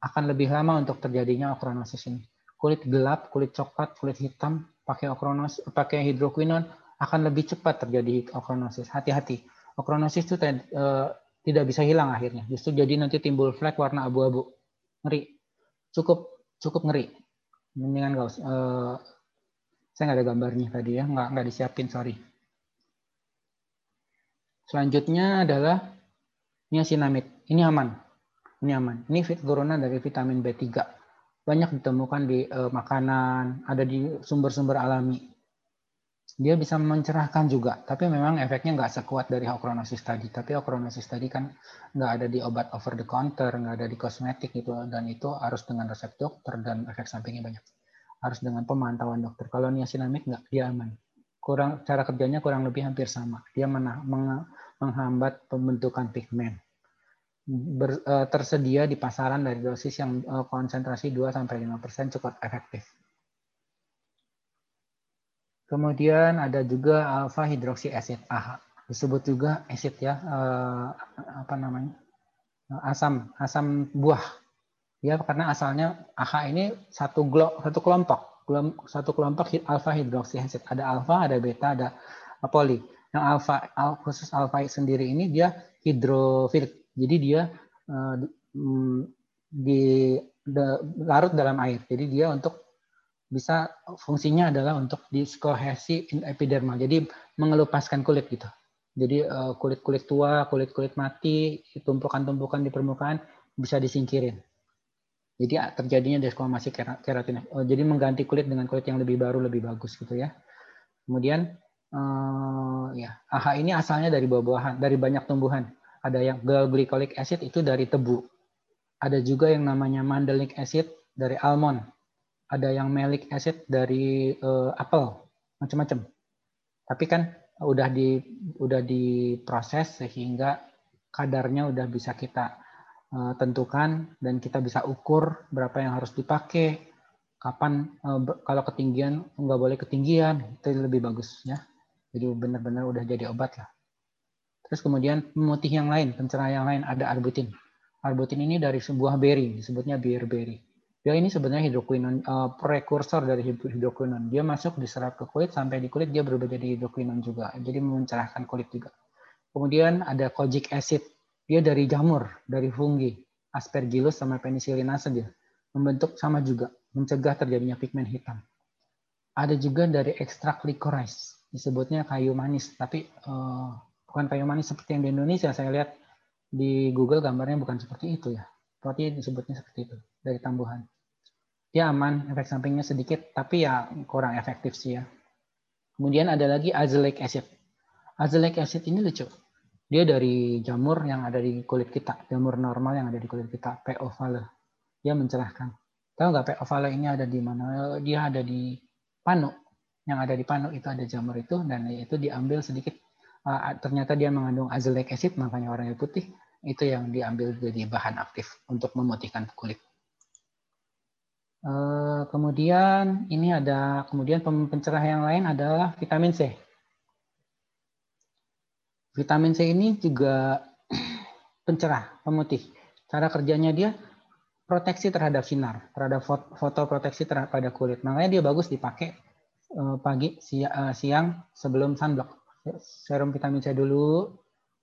akan lebih lama untuk terjadinya okronosis ini. Kulit gelap, kulit coklat, kulit hitam pakai okronosis, pakai hidroquinon akan lebih cepat terjadi okronosis. Hati-hati. Okronosis itu uh, tidak bisa hilang akhirnya. Justru jadi nanti timbul flek warna abu-abu. Ngeri. Cukup cukup ngeri. Mendingan gak. Uh, saya nggak ada gambarnya tadi ya, nggak nggak disiapin, sorry. Selanjutnya adalah niacinamide. Ini aman. Ini aman. Ini turunan dari vitamin B3. Banyak ditemukan di uh, makanan, ada di sumber-sumber alami dia bisa mencerahkan juga, tapi memang efeknya nggak sekuat dari okronosis tadi. Tapi okronosis tadi kan nggak ada di obat over the counter, nggak ada di kosmetik gitu, dan itu harus dengan resep dokter dan efek sampingnya banyak. Harus dengan pemantauan dokter. Kalau niacinamide nggak, dia aman. Kurang cara kerjanya kurang lebih hampir sama. Dia menah, meng, menghambat pembentukan pigmen. Ber, uh, tersedia di pasaran dari dosis yang uh, konsentrasi 2 sampai 5% cukup efektif. Kemudian ada juga alpha hidroksi acid AHA. Disebut juga acid ya, eh, apa namanya? asam asam buah. Ya karena asalnya AHA ini satu glo, satu kelompok, satu kelompok alpha hidroksi acid. Ada alpha, ada beta, ada poli. Yang alpha khusus alpha sendiri ini dia hidrofilik. Jadi dia uh, di, de, larut dalam air. Jadi dia untuk bisa fungsinya adalah untuk diskohesi epidermal. Jadi mengelupaskan kulit gitu. Jadi eh, kulit-kulit tua, kulit-kulit mati, tumpukan-tumpukan di permukaan bisa disingkirin. Jadi terjadinya desquamasi keratin. Oh, jadi mengganti kulit dengan kulit yang lebih baru, lebih bagus gitu ya. Kemudian uh, ya AHA ini asalnya dari buah-buahan, dari banyak tumbuhan. Ada yang glycolic acid itu dari tebu. Ada juga yang namanya mandelic acid dari almond. Ada yang malic acid dari uh, apel macam-macam tapi kan udah di udah diproses sehingga kadarnya udah bisa kita uh, tentukan dan kita bisa ukur berapa yang harus dipakai kapan uh, kalau ketinggian nggak boleh ketinggian itu lebih bagus ya. Jadi benar-benar udah jadi obat lah terus kemudian pemutih yang lain pencerah yang lain ada arbutin arbutin ini dari sebuah berry disebutnya beer berry dia ini sebenarnya hidroquinon uh, prekursor dari hidroquinon. Dia masuk diserap ke kulit sampai di kulit dia berubah jadi hidroquinon juga. Jadi mencerahkan kulit juga. Kemudian ada kojic acid. Dia dari jamur, dari fungi, aspergillus sama penicillinase dia. Membentuk sama juga, mencegah terjadinya pigmen hitam. Ada juga dari ekstrak licorice, disebutnya kayu manis, tapi uh, bukan kayu manis seperti yang di Indonesia. Saya lihat di Google gambarnya bukan seperti itu ya. Berarti disebutnya seperti itu dari tambuhan dia aman, efek sampingnya sedikit, tapi ya kurang efektif sih ya. Kemudian ada lagi azelaic acid. Azelaic acid ini lucu. Dia dari jamur yang ada di kulit kita, jamur normal yang ada di kulit kita, P. ovale. Dia mencerahkan. Tahu nggak P. ovale ini ada di mana? Dia ada di panu. Yang ada di panu itu ada jamur itu dan itu diambil sedikit. Uh, ternyata dia mengandung azelaic acid, makanya warnanya putih. Itu yang diambil jadi bahan aktif untuk memutihkan kulit. Eh, kemudian ini ada kemudian pencerah yang lain adalah vitamin C. Vitamin C ini juga [clears throat] pencerah, pemutih. Cara kerjanya dia proteksi terhadap sinar, terhadap foto proteksi terhadap pada kulit. Makanya dia bagus dipakai eh, pagi, eh, siang sebelum sunblock. Serum vitamin C dulu,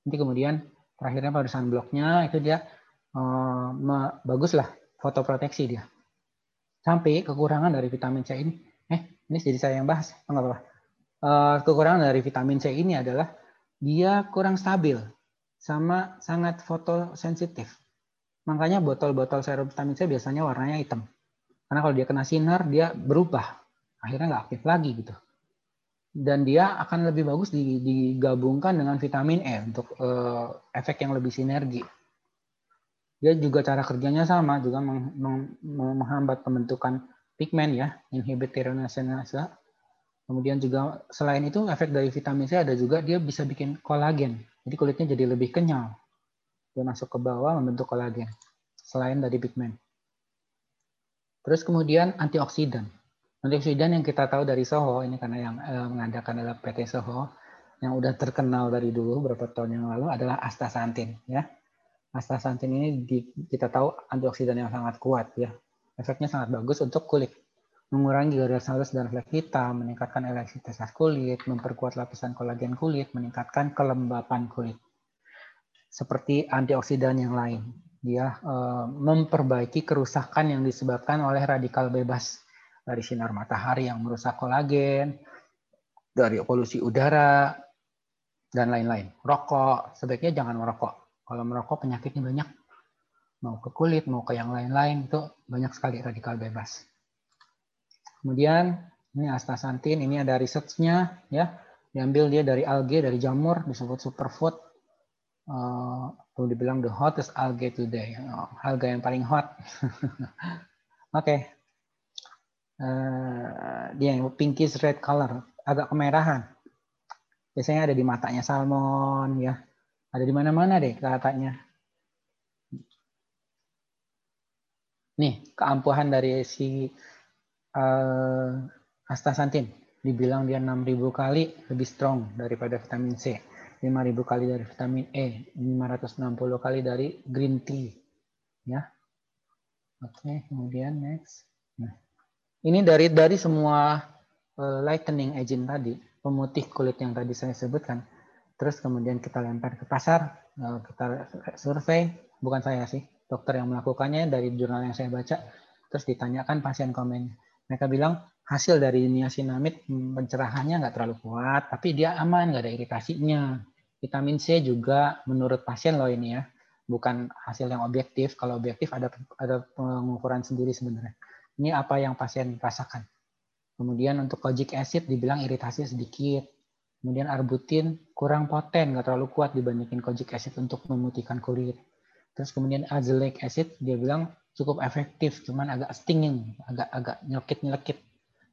nanti kemudian terakhirnya pada sunblocknya itu dia eh, bagus lah foto proteksi dia. Sampai kekurangan dari vitamin C ini, eh ini jadi saya yang bahas, enggak apa-apa. Kekurangan dari vitamin C ini adalah dia kurang stabil sama sangat fotosensitif Makanya botol-botol serum vitamin C biasanya warnanya hitam. Karena kalau dia kena sinar, dia berubah. Akhirnya nggak aktif lagi gitu. Dan dia akan lebih bagus digabungkan dengan vitamin E untuk uh, efek yang lebih sinergi. Dia juga cara kerjanya sama, juga menghambat pembentukan pigmen ya, inhibit tyrosinase. Kemudian juga selain itu efek dari vitamin C ada juga dia bisa bikin kolagen. Jadi kulitnya jadi lebih kenyal dia masuk ke bawah membentuk kolagen selain dari pigmen. Terus kemudian antioksidan. Antioksidan yang kita tahu dari Soho ini karena yang eh, mengadakan adalah PT Soho yang udah terkenal dari dulu beberapa tahun yang lalu adalah astaxanthin ya. Astaxanthin ini di, kita tahu antioksidan yang sangat kuat ya. Efeknya sangat bagus untuk kulit. Mengurangi garis halus dan flek hitam, meningkatkan elastisitas kulit, memperkuat lapisan kolagen kulit, meningkatkan kelembapan kulit seperti antioksidan yang lain. Dia uh, memperbaiki kerusakan yang disebabkan oleh radikal bebas dari sinar matahari yang merusak kolagen, dari polusi udara, dan lain-lain. Rokok, sebaiknya jangan merokok. Kalau merokok penyakitnya banyak. Mau ke kulit, mau ke yang lain-lain, itu banyak sekali radikal bebas. Kemudian, ini astaxanthin, ini ada researchnya, ya diambil dia dari alge, dari jamur, disebut superfood uh, dibilang the hottest algae today, oh, alga yang paling hot. [laughs] Oke. Uh, dia yang pinkish red color, agak kemerahan. Biasanya ada di matanya salmon, ya, ada di mana-mana deh katanya. Nih keampuhan dari si uh, astaxanthin dibilang dia 6000 kali lebih strong daripada vitamin C 5000 kali dari vitamin E, 560 kali dari green tea. Ya. Oke, kemudian next. Nah, ini dari dari semua uh, lightening agent tadi, pemutih kulit yang tadi saya sebutkan. Terus kemudian kita lempar ke pasar, uh, kita survei, bukan saya sih, dokter yang melakukannya dari jurnal yang saya baca. Terus ditanyakan pasien komen. Mereka bilang hasil dari niacinamide hmm, pencerahannya nggak terlalu kuat, tapi dia aman, nggak ada iritasinya. Vitamin C juga menurut pasien loh ini ya, bukan hasil yang objektif. Kalau objektif ada ada pengukuran sendiri sebenarnya. Ini apa yang pasien rasakan. Kemudian untuk kojic acid dibilang iritasi sedikit. Kemudian arbutin kurang poten, nggak terlalu kuat dibandingin kojic acid untuk memutihkan kulit. Terus kemudian azelaic acid dia bilang cukup efektif, cuman agak stinging, agak-agak nyelkit-nyelkit.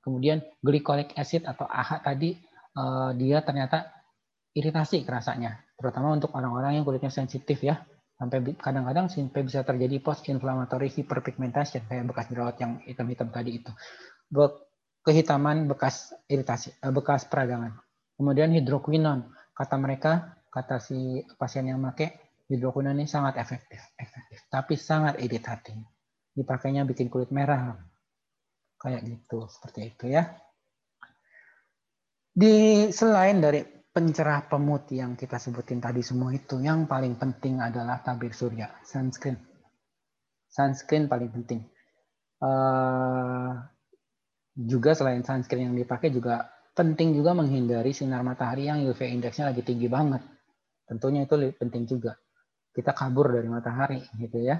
Kemudian glycolic acid atau AHA tadi uh, dia ternyata iritasi kerasanya, terutama untuk orang-orang yang kulitnya sensitif ya. Sampai kadang-kadang sampai bisa terjadi post inflammatory hyperpigmentation kayak bekas jerawat yang hitam-hitam tadi itu. Kehitaman bekas iritasi, eh, bekas peradangan. Kemudian hidroquinon, kata mereka, kata si pasien yang pakai hidroquinon ini sangat efektif, efektif, tapi sangat iritatif. Dipakainya bikin kulit merah, kayak gitu, seperti itu ya. Di selain dari pencerah pemutih yang kita sebutin tadi semua itu, yang paling penting adalah tabir surya, sunscreen. Sunscreen paling penting. Uh, juga selain sunscreen yang dipakai juga penting juga menghindari sinar matahari yang UV indeksnya lagi tinggi banget. Tentunya itu penting juga. Kita kabur dari matahari gitu ya.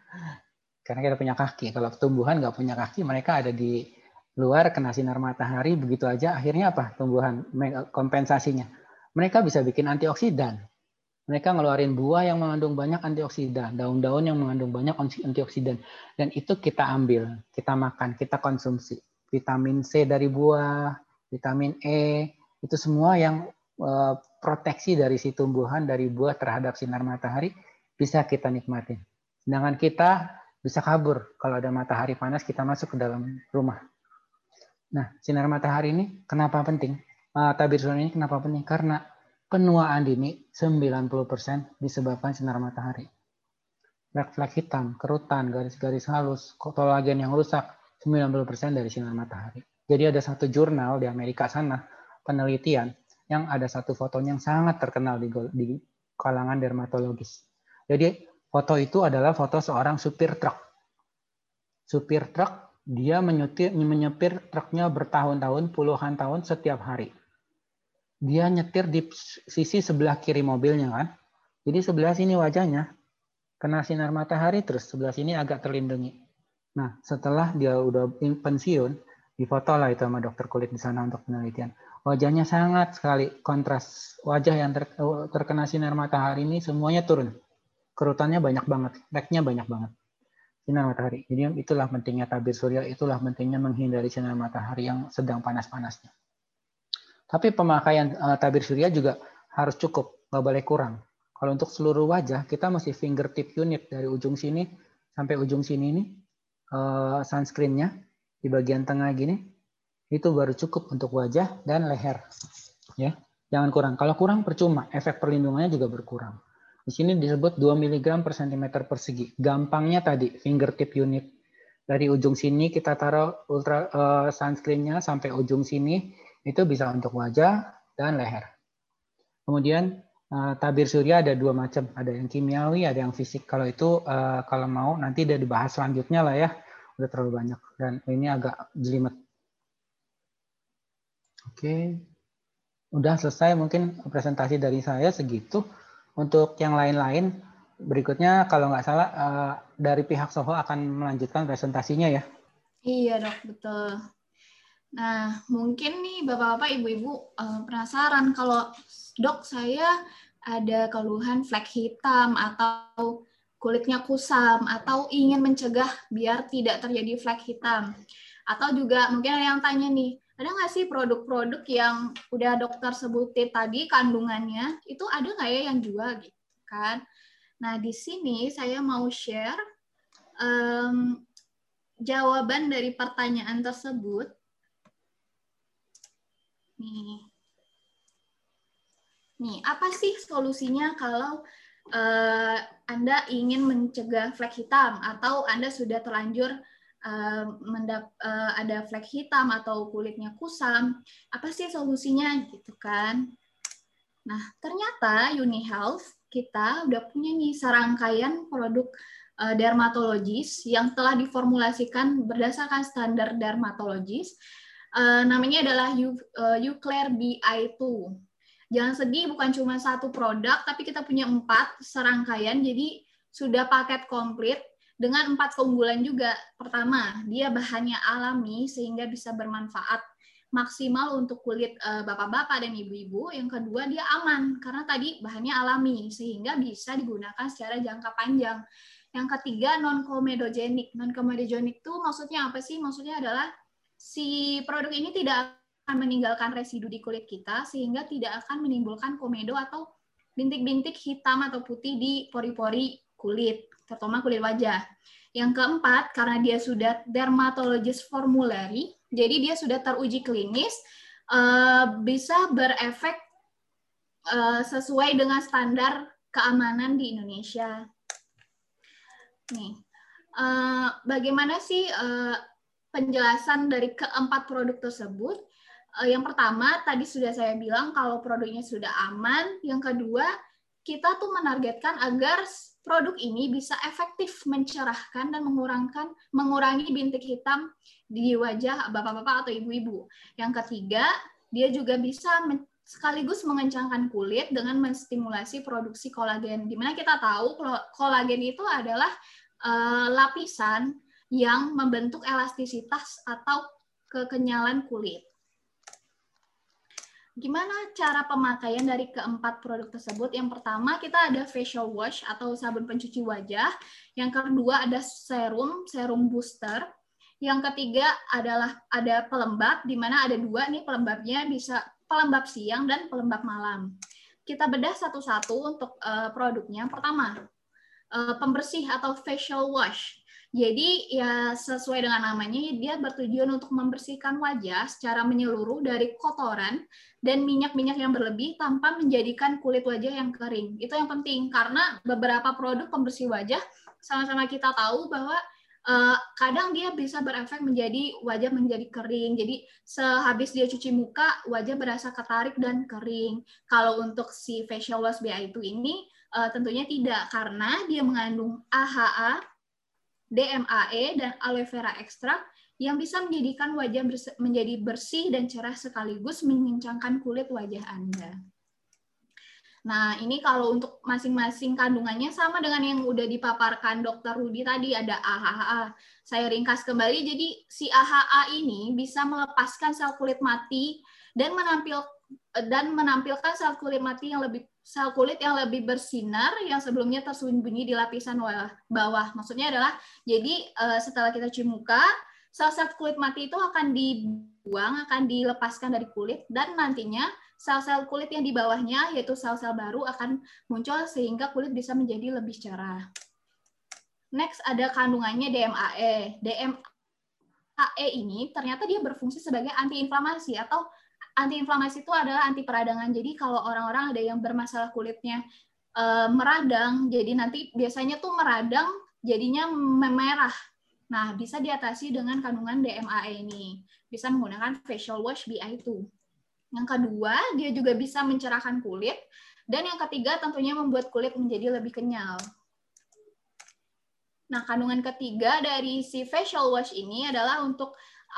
[laughs] Karena kita punya kaki. Kalau tumbuhan nggak punya kaki, mereka ada di luar kena sinar matahari begitu aja akhirnya apa? Tumbuhan kompensasinya. Mereka bisa bikin antioksidan. Mereka ngeluarin buah yang mengandung banyak antioksidan daun-daun yang mengandung banyak antioksidan. Dan itu kita ambil kita makan kita konsumsi. Vitamin C dari buah vitamin E itu semua yang eh, proteksi dari si tumbuhan dari buah terhadap sinar matahari bisa kita nikmatin. Sedangkan kita bisa kabur. Kalau ada matahari panas kita masuk ke dalam rumah Nah, sinar matahari ini kenapa penting? Uh, tabir surya ini kenapa penting? Karena Penuaan dini 90% disebabkan sinar matahari. Flek-flek hitam, kerutan, garis-garis halus, kolagen yang rusak 90% dari sinar matahari. Jadi ada satu jurnal di Amerika sana penelitian yang ada satu fotonya yang sangat terkenal di, di kalangan dermatologis. Jadi foto itu adalah foto seorang supir truk. Supir truk dia menyupir, menyepir truknya bertahun-tahun, puluhan tahun setiap hari dia nyetir di sisi sebelah kiri mobilnya kan. Jadi sebelah sini wajahnya kena sinar matahari terus sebelah sini agak terlindungi. Nah, setelah dia udah pensiun, difoto lah itu sama dokter kulit di sana untuk penelitian. Wajahnya sangat sekali kontras. Wajah yang ter, terkena sinar matahari ini semuanya turun. Kerutannya banyak banget, fleknya banyak banget. Sinar matahari. Jadi itulah pentingnya tabir surya, itulah pentingnya menghindari sinar matahari yang sedang panas-panasnya. Tapi pemakaian uh, tabir surya juga harus cukup, nggak boleh kurang. Kalau untuk seluruh wajah, kita masih fingertip unit dari ujung sini sampai ujung sini ini uh, sunscreennya di bagian tengah gini itu baru cukup untuk wajah dan leher. Ya, jangan kurang. Kalau kurang percuma, efek perlindungannya juga berkurang. Di sini disebut 2 mg per cm persegi. Gampangnya tadi fingertip unit dari ujung sini kita taruh ultra uh, sunscreennya sampai ujung sini itu bisa untuk wajah dan leher. Kemudian eh, tabir surya ada dua macam, ada yang kimiawi, ada yang fisik. Kalau itu eh, kalau mau nanti udah dibahas selanjutnya lah ya, udah terlalu banyak dan ini agak jelimet. Oke, udah selesai mungkin presentasi dari saya segitu. Untuk yang lain-lain berikutnya kalau nggak salah eh, dari pihak Soho akan melanjutkan presentasinya ya. Iya dok, betul. Nah, mungkin nih Bapak-bapak, Ibu-ibu uh, penasaran kalau dok saya ada keluhan flek hitam atau kulitnya kusam atau ingin mencegah biar tidak terjadi flek hitam. Atau juga mungkin ada yang tanya nih, ada nggak sih produk-produk yang udah dokter sebutin tadi kandungannya, itu ada nggak ya yang jual gitu kan? Nah, di sini saya mau share um, jawaban dari pertanyaan tersebut Nih. Nih, apa sih solusinya kalau uh, Anda ingin mencegah flek hitam atau Anda sudah terlanjur mendap, uh, ada flek hitam atau kulitnya kusam? Apa sih solusinya gitu kan? Nah, ternyata Uni Health kita udah punya nih serangkaian produk uh, dermatologis yang telah diformulasikan berdasarkan standar dermatologis namanya adalah Uclair uh, BI2. Jangan sedih, bukan cuma satu produk, tapi kita punya empat serangkaian, jadi sudah paket komplit dengan empat keunggulan juga. Pertama, dia bahannya alami sehingga bisa bermanfaat maksimal untuk kulit eh, bapak-bapak dan ibu-ibu. Yang kedua, dia aman karena tadi bahannya alami sehingga bisa digunakan secara jangka panjang. Yang ketiga, non komedogenik. Non komedogenik itu maksudnya apa sih? Maksudnya adalah si produk ini tidak akan meninggalkan residu di kulit kita sehingga tidak akan menimbulkan komedo atau bintik-bintik hitam atau putih di pori-pori kulit, terutama kulit wajah. Yang keempat, karena dia sudah dermatologist formulary, jadi dia sudah teruji klinis, eh, bisa berefek eh, sesuai dengan standar keamanan di Indonesia. Nih, eh, bagaimana sih penjelasan dari keempat produk tersebut. Yang pertama, tadi sudah saya bilang kalau produknya sudah aman. Yang kedua, kita tuh menargetkan agar produk ini bisa efektif mencerahkan dan mengurangkan mengurangi bintik hitam di wajah bapak-bapak atau ibu-ibu. Yang ketiga, dia juga bisa sekaligus mengencangkan kulit dengan menstimulasi produksi kolagen. Di mana kita tahu kolagen itu adalah uh, lapisan yang membentuk elastisitas atau kekenyalan kulit. Gimana cara pemakaian dari keempat produk tersebut? Yang pertama kita ada facial wash atau sabun pencuci wajah. Yang kedua ada serum, serum booster. Yang ketiga adalah ada pelembab, di mana ada dua nih pelembabnya bisa pelembab siang dan pelembab malam. Kita bedah satu-satu untuk uh, produknya. Pertama, uh, pembersih atau facial wash. Jadi ya sesuai dengan namanya dia bertujuan untuk membersihkan wajah secara menyeluruh dari kotoran dan minyak-minyak yang berlebih tanpa menjadikan kulit wajah yang kering. Itu yang penting karena beberapa produk pembersih wajah sama-sama kita tahu bahwa uh, kadang dia bisa berefek menjadi wajah menjadi kering. Jadi sehabis dia cuci muka wajah berasa ketarik dan kering. Kalau untuk si facial wash BA2 ini uh, tentunya tidak karena dia mengandung AHA DMAE, dan aloe vera ekstrak yang bisa menjadikan wajah menjadi bersih dan cerah sekaligus mengencangkan kulit wajah Anda. Nah, ini kalau untuk masing-masing kandungannya sama dengan yang udah dipaparkan Dokter Rudi tadi ada AHA. Saya ringkas kembali, jadi si AHA ini bisa melepaskan sel kulit mati dan menampil dan menampilkan sel kulit mati yang lebih sel kulit yang lebih bersinar yang sebelumnya tersembunyi di lapisan bawah. Maksudnya adalah jadi eh, setelah kita cuci muka, sel-sel kulit mati itu akan dibuang, akan dilepaskan dari kulit dan nantinya sel-sel kulit yang di bawahnya yaitu sel-sel baru akan muncul sehingga kulit bisa menjadi lebih cerah. Next ada kandungannya DMAE. DMAE ini ternyata dia berfungsi sebagai antiinflamasi atau antiinflamasi itu adalah anti peradangan. Jadi kalau orang-orang ada yang bermasalah kulitnya uh, meradang, jadi nanti biasanya tuh meradang jadinya memerah. Nah, bisa diatasi dengan kandungan DMAE ini. Bisa menggunakan facial wash BI itu. Yang kedua, dia juga bisa mencerahkan kulit. Dan yang ketiga, tentunya membuat kulit menjadi lebih kenyal. Nah, kandungan ketiga dari si facial wash ini adalah untuk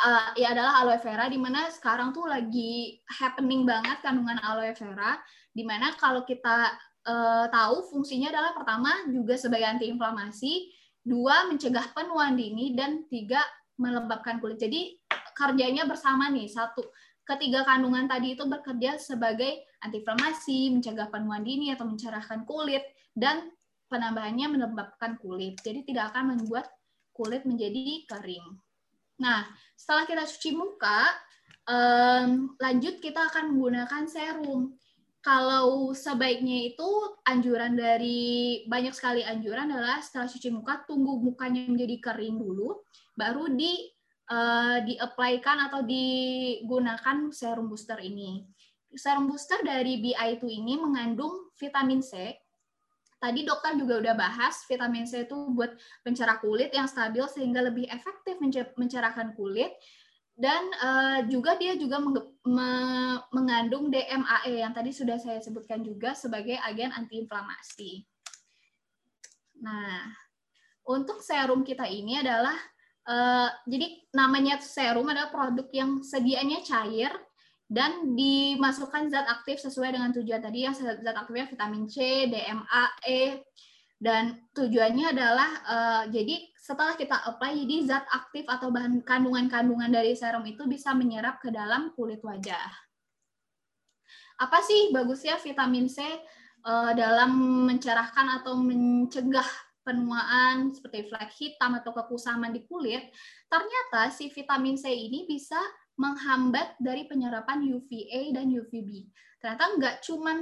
uh, ya adalah aloe vera di mana sekarang tuh lagi happening banget kandungan aloe vera di mana kalau kita uh, tahu fungsinya adalah pertama juga sebagai antiinflamasi, dua mencegah penuaan dini dan tiga melembabkan kulit. Jadi kerjanya bersama nih satu ketiga kandungan tadi itu bekerja sebagai antiinflamasi, mencegah penuaan dini atau mencerahkan kulit dan penambahannya melembabkan kulit. Jadi tidak akan membuat kulit menjadi kering. Nah, setelah kita cuci muka, um, lanjut kita akan menggunakan serum. Kalau sebaiknya itu anjuran dari banyak sekali anjuran adalah setelah cuci muka tunggu mukanya menjadi kering dulu, baru di uh, di-apply-kan atau digunakan serum booster ini. Serum booster dari BI2 ini mengandung vitamin C Tadi dokter juga udah bahas vitamin C itu buat pencerah kulit yang stabil sehingga lebih efektif mencerahkan kulit dan uh, juga dia juga me mengandung DMAE yang tadi sudah saya sebutkan juga sebagai agen antiinflamasi. Nah, untuk serum kita ini adalah uh, jadi namanya serum adalah produk yang sedianya cair dan dimasukkan zat aktif sesuai dengan tujuan tadi yang zat aktifnya vitamin C, DMA, E dan tujuannya adalah uh, jadi setelah kita apply jadi zat aktif atau bahan kandungan-kandungan dari serum itu bisa menyerap ke dalam kulit wajah. Apa sih bagusnya vitamin C uh, dalam mencerahkan atau mencegah penuaan seperti flek hitam atau kekusaman di kulit? Ternyata si vitamin C ini bisa menghambat dari penyerapan UVA dan UVB. Ternyata nggak cuma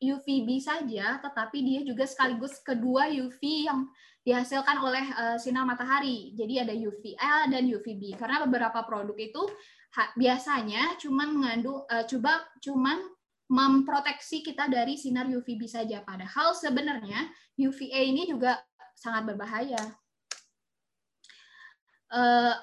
UVB saja, tetapi dia juga sekaligus kedua UV yang dihasilkan oleh uh, sinar matahari. Jadi ada UVA dan UVB. Karena beberapa produk itu biasanya cuma mengandung uh, coba cuman memproteksi kita dari sinar UVB saja. Padahal sebenarnya UVA ini juga sangat berbahaya. Uh,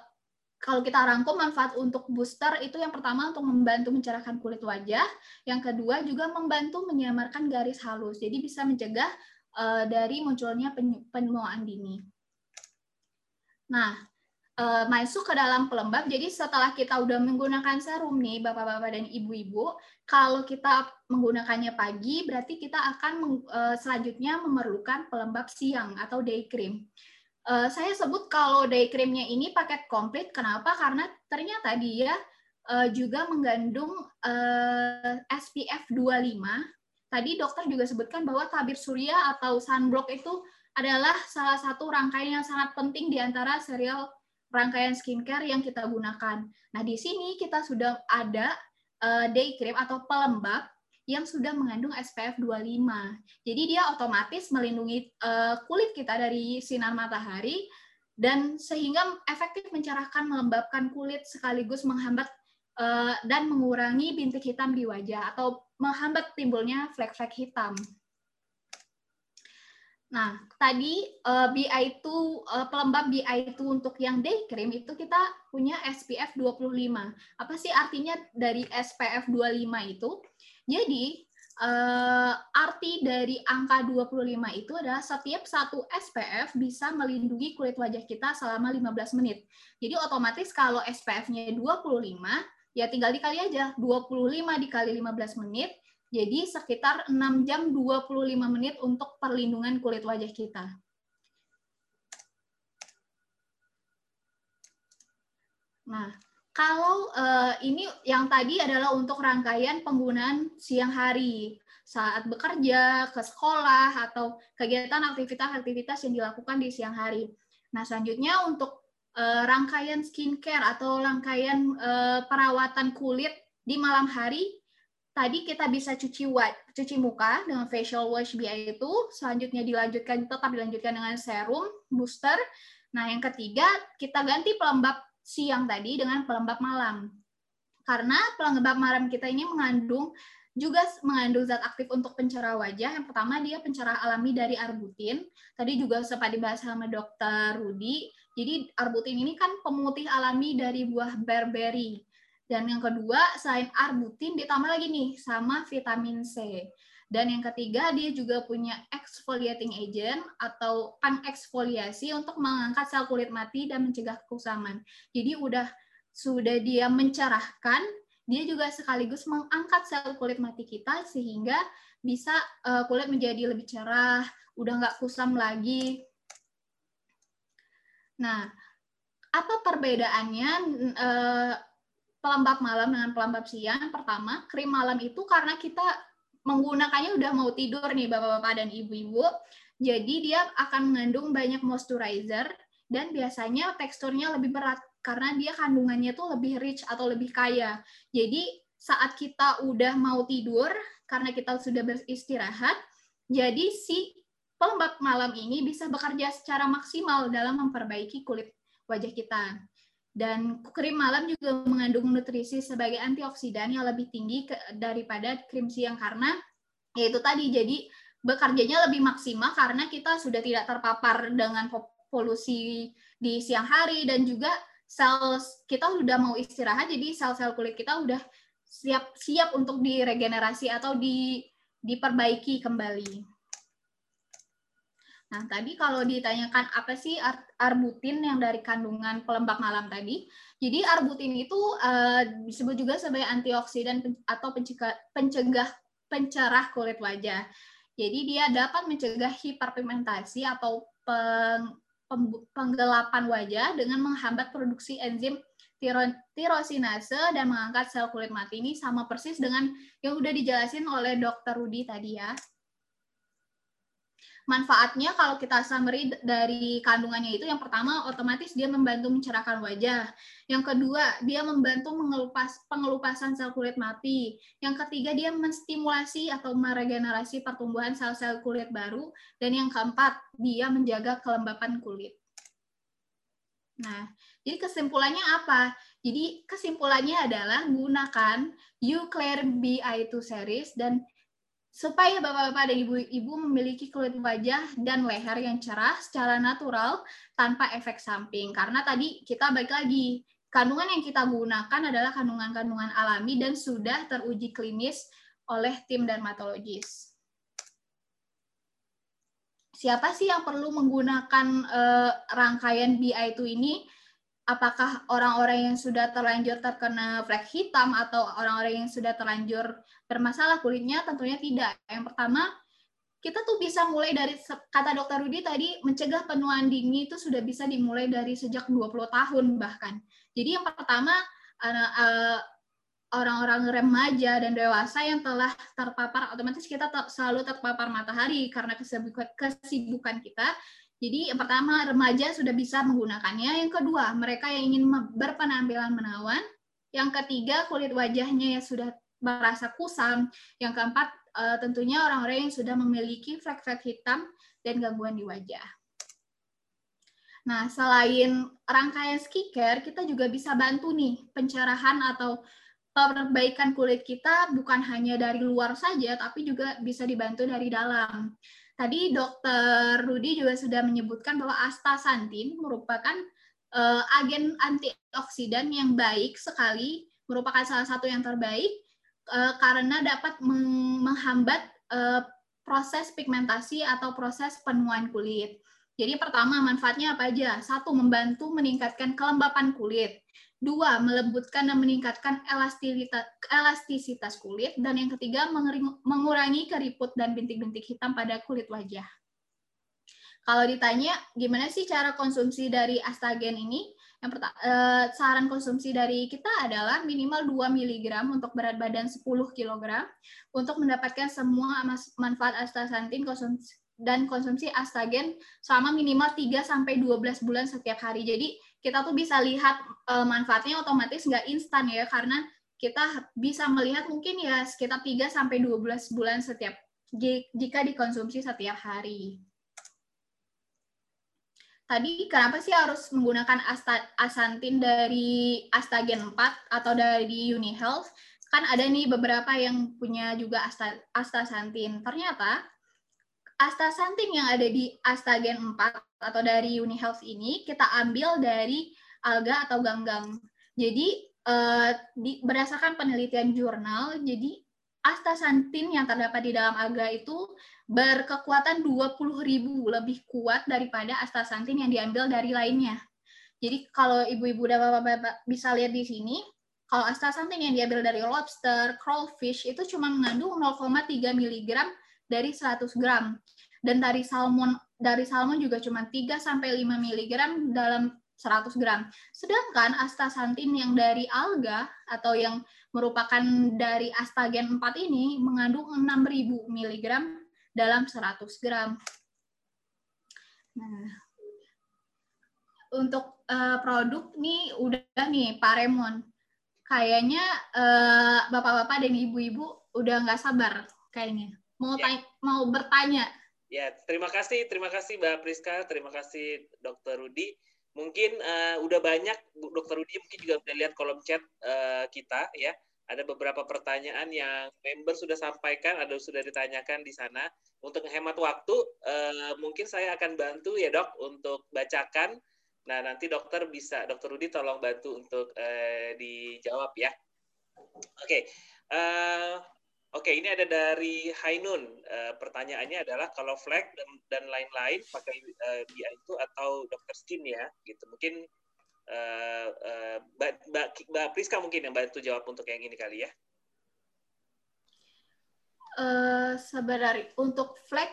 kalau kita rangkum manfaat untuk booster itu yang pertama untuk membantu mencerahkan kulit wajah, yang kedua juga membantu menyamarkan garis halus. Jadi bisa mencegah uh, dari munculnya penuaan dini. Nah, uh, masuk ke dalam pelembab. Jadi setelah kita udah menggunakan serum nih, bapak-bapak dan ibu-ibu, kalau kita menggunakannya pagi, berarti kita akan uh, selanjutnya memerlukan pelembab siang atau day cream. Uh, saya sebut kalau day creamnya ini paket komplit. Kenapa? Karena ternyata dia uh, juga mengandung uh, SPF 25. Tadi dokter juga sebutkan bahwa tabir surya atau sunblock itu adalah salah satu rangkaian yang sangat penting di antara serial rangkaian skincare yang kita gunakan. Nah, di sini kita sudah ada uh, day cream atau pelembab yang sudah mengandung SPF 25. Jadi dia otomatis melindungi uh, kulit kita dari sinar matahari dan sehingga efektif mencerahkan melembabkan kulit sekaligus menghambat uh, dan mengurangi bintik hitam di wajah atau menghambat timbulnya flek-flek hitam. Nah, tadi uh, BI2 uh, pelembab BI2 untuk yang day cream itu kita punya SPF 25. Apa sih artinya dari SPF 25 itu? Jadi, uh, arti dari angka 25 itu adalah setiap satu SPF bisa melindungi kulit wajah kita selama 15 menit. Jadi otomatis kalau SPF-nya 25, ya tinggal dikali aja. 25 dikali 15 menit, jadi sekitar 6 jam 25 menit untuk perlindungan kulit wajah kita. Nah, kalau uh, ini yang tadi adalah untuk rangkaian penggunaan siang hari saat bekerja, ke sekolah atau kegiatan aktivitas-aktivitas yang dilakukan di siang hari. Nah, selanjutnya untuk uh, rangkaian skincare atau rangkaian uh, perawatan kulit di malam hari tadi kita bisa cuci cuci muka dengan facial wash BI itu, selanjutnya dilanjutkan tetap dilanjutkan dengan serum booster. Nah, yang ketiga kita ganti pelembab siang tadi dengan pelembab malam. Karena pelembab malam kita ini mengandung juga mengandung zat aktif untuk pencerah wajah. Yang pertama dia pencerah alami dari arbutin. Tadi juga sempat dibahas sama dokter Rudi. Jadi arbutin ini kan pemutih alami dari buah berberry. Dan yang kedua, selain arbutin ditambah lagi nih sama vitamin C. Dan yang ketiga, dia juga punya exfoliating agent atau pengeksfoliasi untuk mengangkat sel kulit mati dan mencegah kekusaman. Jadi udah sudah dia mencerahkan, dia juga sekaligus mengangkat sel kulit mati kita sehingga bisa uh, kulit menjadi lebih cerah, udah nggak kusam lagi. Nah, apa perbedaannya uh, pelembab malam dengan pelembab siang. Pertama, krim malam itu karena kita menggunakannya udah mau tidur nih bapak-bapak dan ibu-ibu. Jadi dia akan mengandung banyak moisturizer dan biasanya teksturnya lebih berat karena dia kandungannya tuh lebih rich atau lebih kaya. Jadi saat kita udah mau tidur karena kita sudah beristirahat, jadi si pelembab malam ini bisa bekerja secara maksimal dalam memperbaiki kulit wajah kita. Dan krim malam juga mengandung nutrisi sebagai antioksidan yang lebih tinggi ke, daripada krim siang karena yaitu tadi jadi bekerjanya lebih maksimal karena kita sudah tidak terpapar dengan polusi di siang hari dan juga sel kita sudah mau istirahat jadi sel-sel kulit kita udah siap siap untuk diregenerasi atau di diperbaiki kembali. Nah, tadi kalau ditanyakan apa sih arbutin yang dari kandungan pelembab malam tadi, jadi arbutin itu uh, disebut juga sebagai antioksidan atau pencegah, pencegah pencerah kulit wajah. Jadi dia dapat mencegah hiperpigmentasi atau peng, penggelapan wajah dengan menghambat produksi enzim tirosinase dan mengangkat sel kulit mati ini sama persis dengan yang udah dijelasin oleh dokter Rudi tadi ya manfaatnya kalau kita summary dari kandungannya itu yang pertama otomatis dia membantu mencerahkan wajah. Yang kedua, dia membantu mengelupas pengelupasan sel kulit mati. Yang ketiga, dia menstimulasi atau meregenerasi pertumbuhan sel-sel kulit baru dan yang keempat, dia menjaga kelembapan kulit. Nah, jadi kesimpulannya apa? Jadi kesimpulannya adalah gunakan Euclair BI2 series dan supaya bapak-bapak dan ibu-ibu memiliki kulit wajah dan leher yang cerah secara natural tanpa efek samping. Karena tadi kita balik lagi, kandungan yang kita gunakan adalah kandungan-kandungan alami dan sudah teruji klinis oleh tim dermatologis. Siapa sih yang perlu menggunakan uh, rangkaian BI2 ini? Apakah orang-orang yang sudah terlanjur terkena flek hitam atau orang-orang yang sudah terlanjur bermasalah kulitnya tentunya tidak. Yang pertama, kita tuh bisa mulai dari kata dokter Rudi tadi mencegah penuaan dini itu sudah bisa dimulai dari sejak 20 tahun bahkan. Jadi yang pertama eh, orang-orang remaja dan dewasa yang telah terpapar otomatis kita selalu terpapar matahari karena kesibukan kita jadi yang pertama remaja sudah bisa menggunakannya. Yang kedua mereka yang ingin berpenampilan menawan. Yang ketiga kulit wajahnya yang sudah merasa kusam. Yang keempat eh, tentunya orang-orang yang sudah memiliki flek-flek hitam dan gangguan di wajah. Nah, selain rangkaian skincare, kita juga bisa bantu nih pencerahan atau perbaikan kulit kita bukan hanya dari luar saja, tapi juga bisa dibantu dari dalam. Tadi Dokter Rudi juga sudah menyebutkan bahwa astaxanthin merupakan uh, agen antioksidan yang baik sekali, merupakan salah satu yang terbaik uh, karena dapat menghambat uh, proses pigmentasi atau proses penuaan kulit. Jadi pertama manfaatnya apa aja? Satu, membantu meningkatkan kelembapan kulit. Dua, melembutkan dan meningkatkan elastisitas, kulit. Dan yang ketiga, mengurangi keriput dan bintik-bintik hitam pada kulit wajah. Kalau ditanya gimana sih cara konsumsi dari astagen ini? Yang eh, saran konsumsi dari kita adalah minimal 2 mg untuk berat badan 10 kg untuk mendapatkan semua manfaat astaxanthin konsumsi dan konsumsi astagen selama minimal 3 sampai 12 bulan setiap hari. Jadi kita tuh bisa lihat uh, manfaatnya otomatis nggak instan ya karena kita bisa melihat mungkin ya sekitar 3 sampai 12 bulan setiap jika dikonsumsi setiap hari. Tadi kenapa sih harus menggunakan asantin dari Astagen 4 atau dari UniHealth? Kan ada nih beberapa yang punya juga astaxanthin. Ternyata astaxanthin yang ada di Astagen 4 atau dari UniHealth ini kita ambil dari alga atau ganggang. Jadi eh, berdasarkan penelitian jurnal, jadi astaxanthin yang terdapat di dalam alga itu berkekuatan 20.000 lebih kuat daripada astaxanthin yang diambil dari lainnya. Jadi kalau ibu-ibu dan bapak-bapak bisa lihat di sini, kalau astaxanthin yang diambil dari lobster, crawfish itu cuma mengandung 0,3 mg dari 100 gram. Dan dari salmon dari salmon juga cuma 3 sampai 5 mg dalam 100 gram. Sedangkan astaxanthin yang dari alga atau yang merupakan dari astagen 4 ini mengandung 6000 mg dalam 100 gram. Nah, untuk uh, produk nih udah nih Pak Remon. Kayaknya uh, bapak-bapak dan ibu-ibu udah nggak sabar kayaknya mau ya. mau bertanya. Ya, terima kasih, terima kasih Mbak Priska, terima kasih Dokter Rudi. Mungkin uh, udah banyak Dokter Rudi mungkin juga udah lihat kolom chat uh, kita ya. Ada beberapa pertanyaan yang member sudah sampaikan, ada sudah ditanyakan di sana. Untuk hemat waktu, uh, mungkin saya akan bantu ya dok untuk bacakan. Nah nanti dokter bisa, dokter Rudi tolong bantu untuk uh, dijawab ya. Oke, okay. uh, Oke, ini ada dari Hainun. Uh, pertanyaannya adalah kalau flag dan, dan lain-lain pakai uh, BI itu atau dokter skin ya, gitu. Mungkin uh, uh, Mbak, Mbak, Mbak Priska mungkin yang bantu jawab untuk yang ini kali ya. Uh, sebenarnya untuk flag,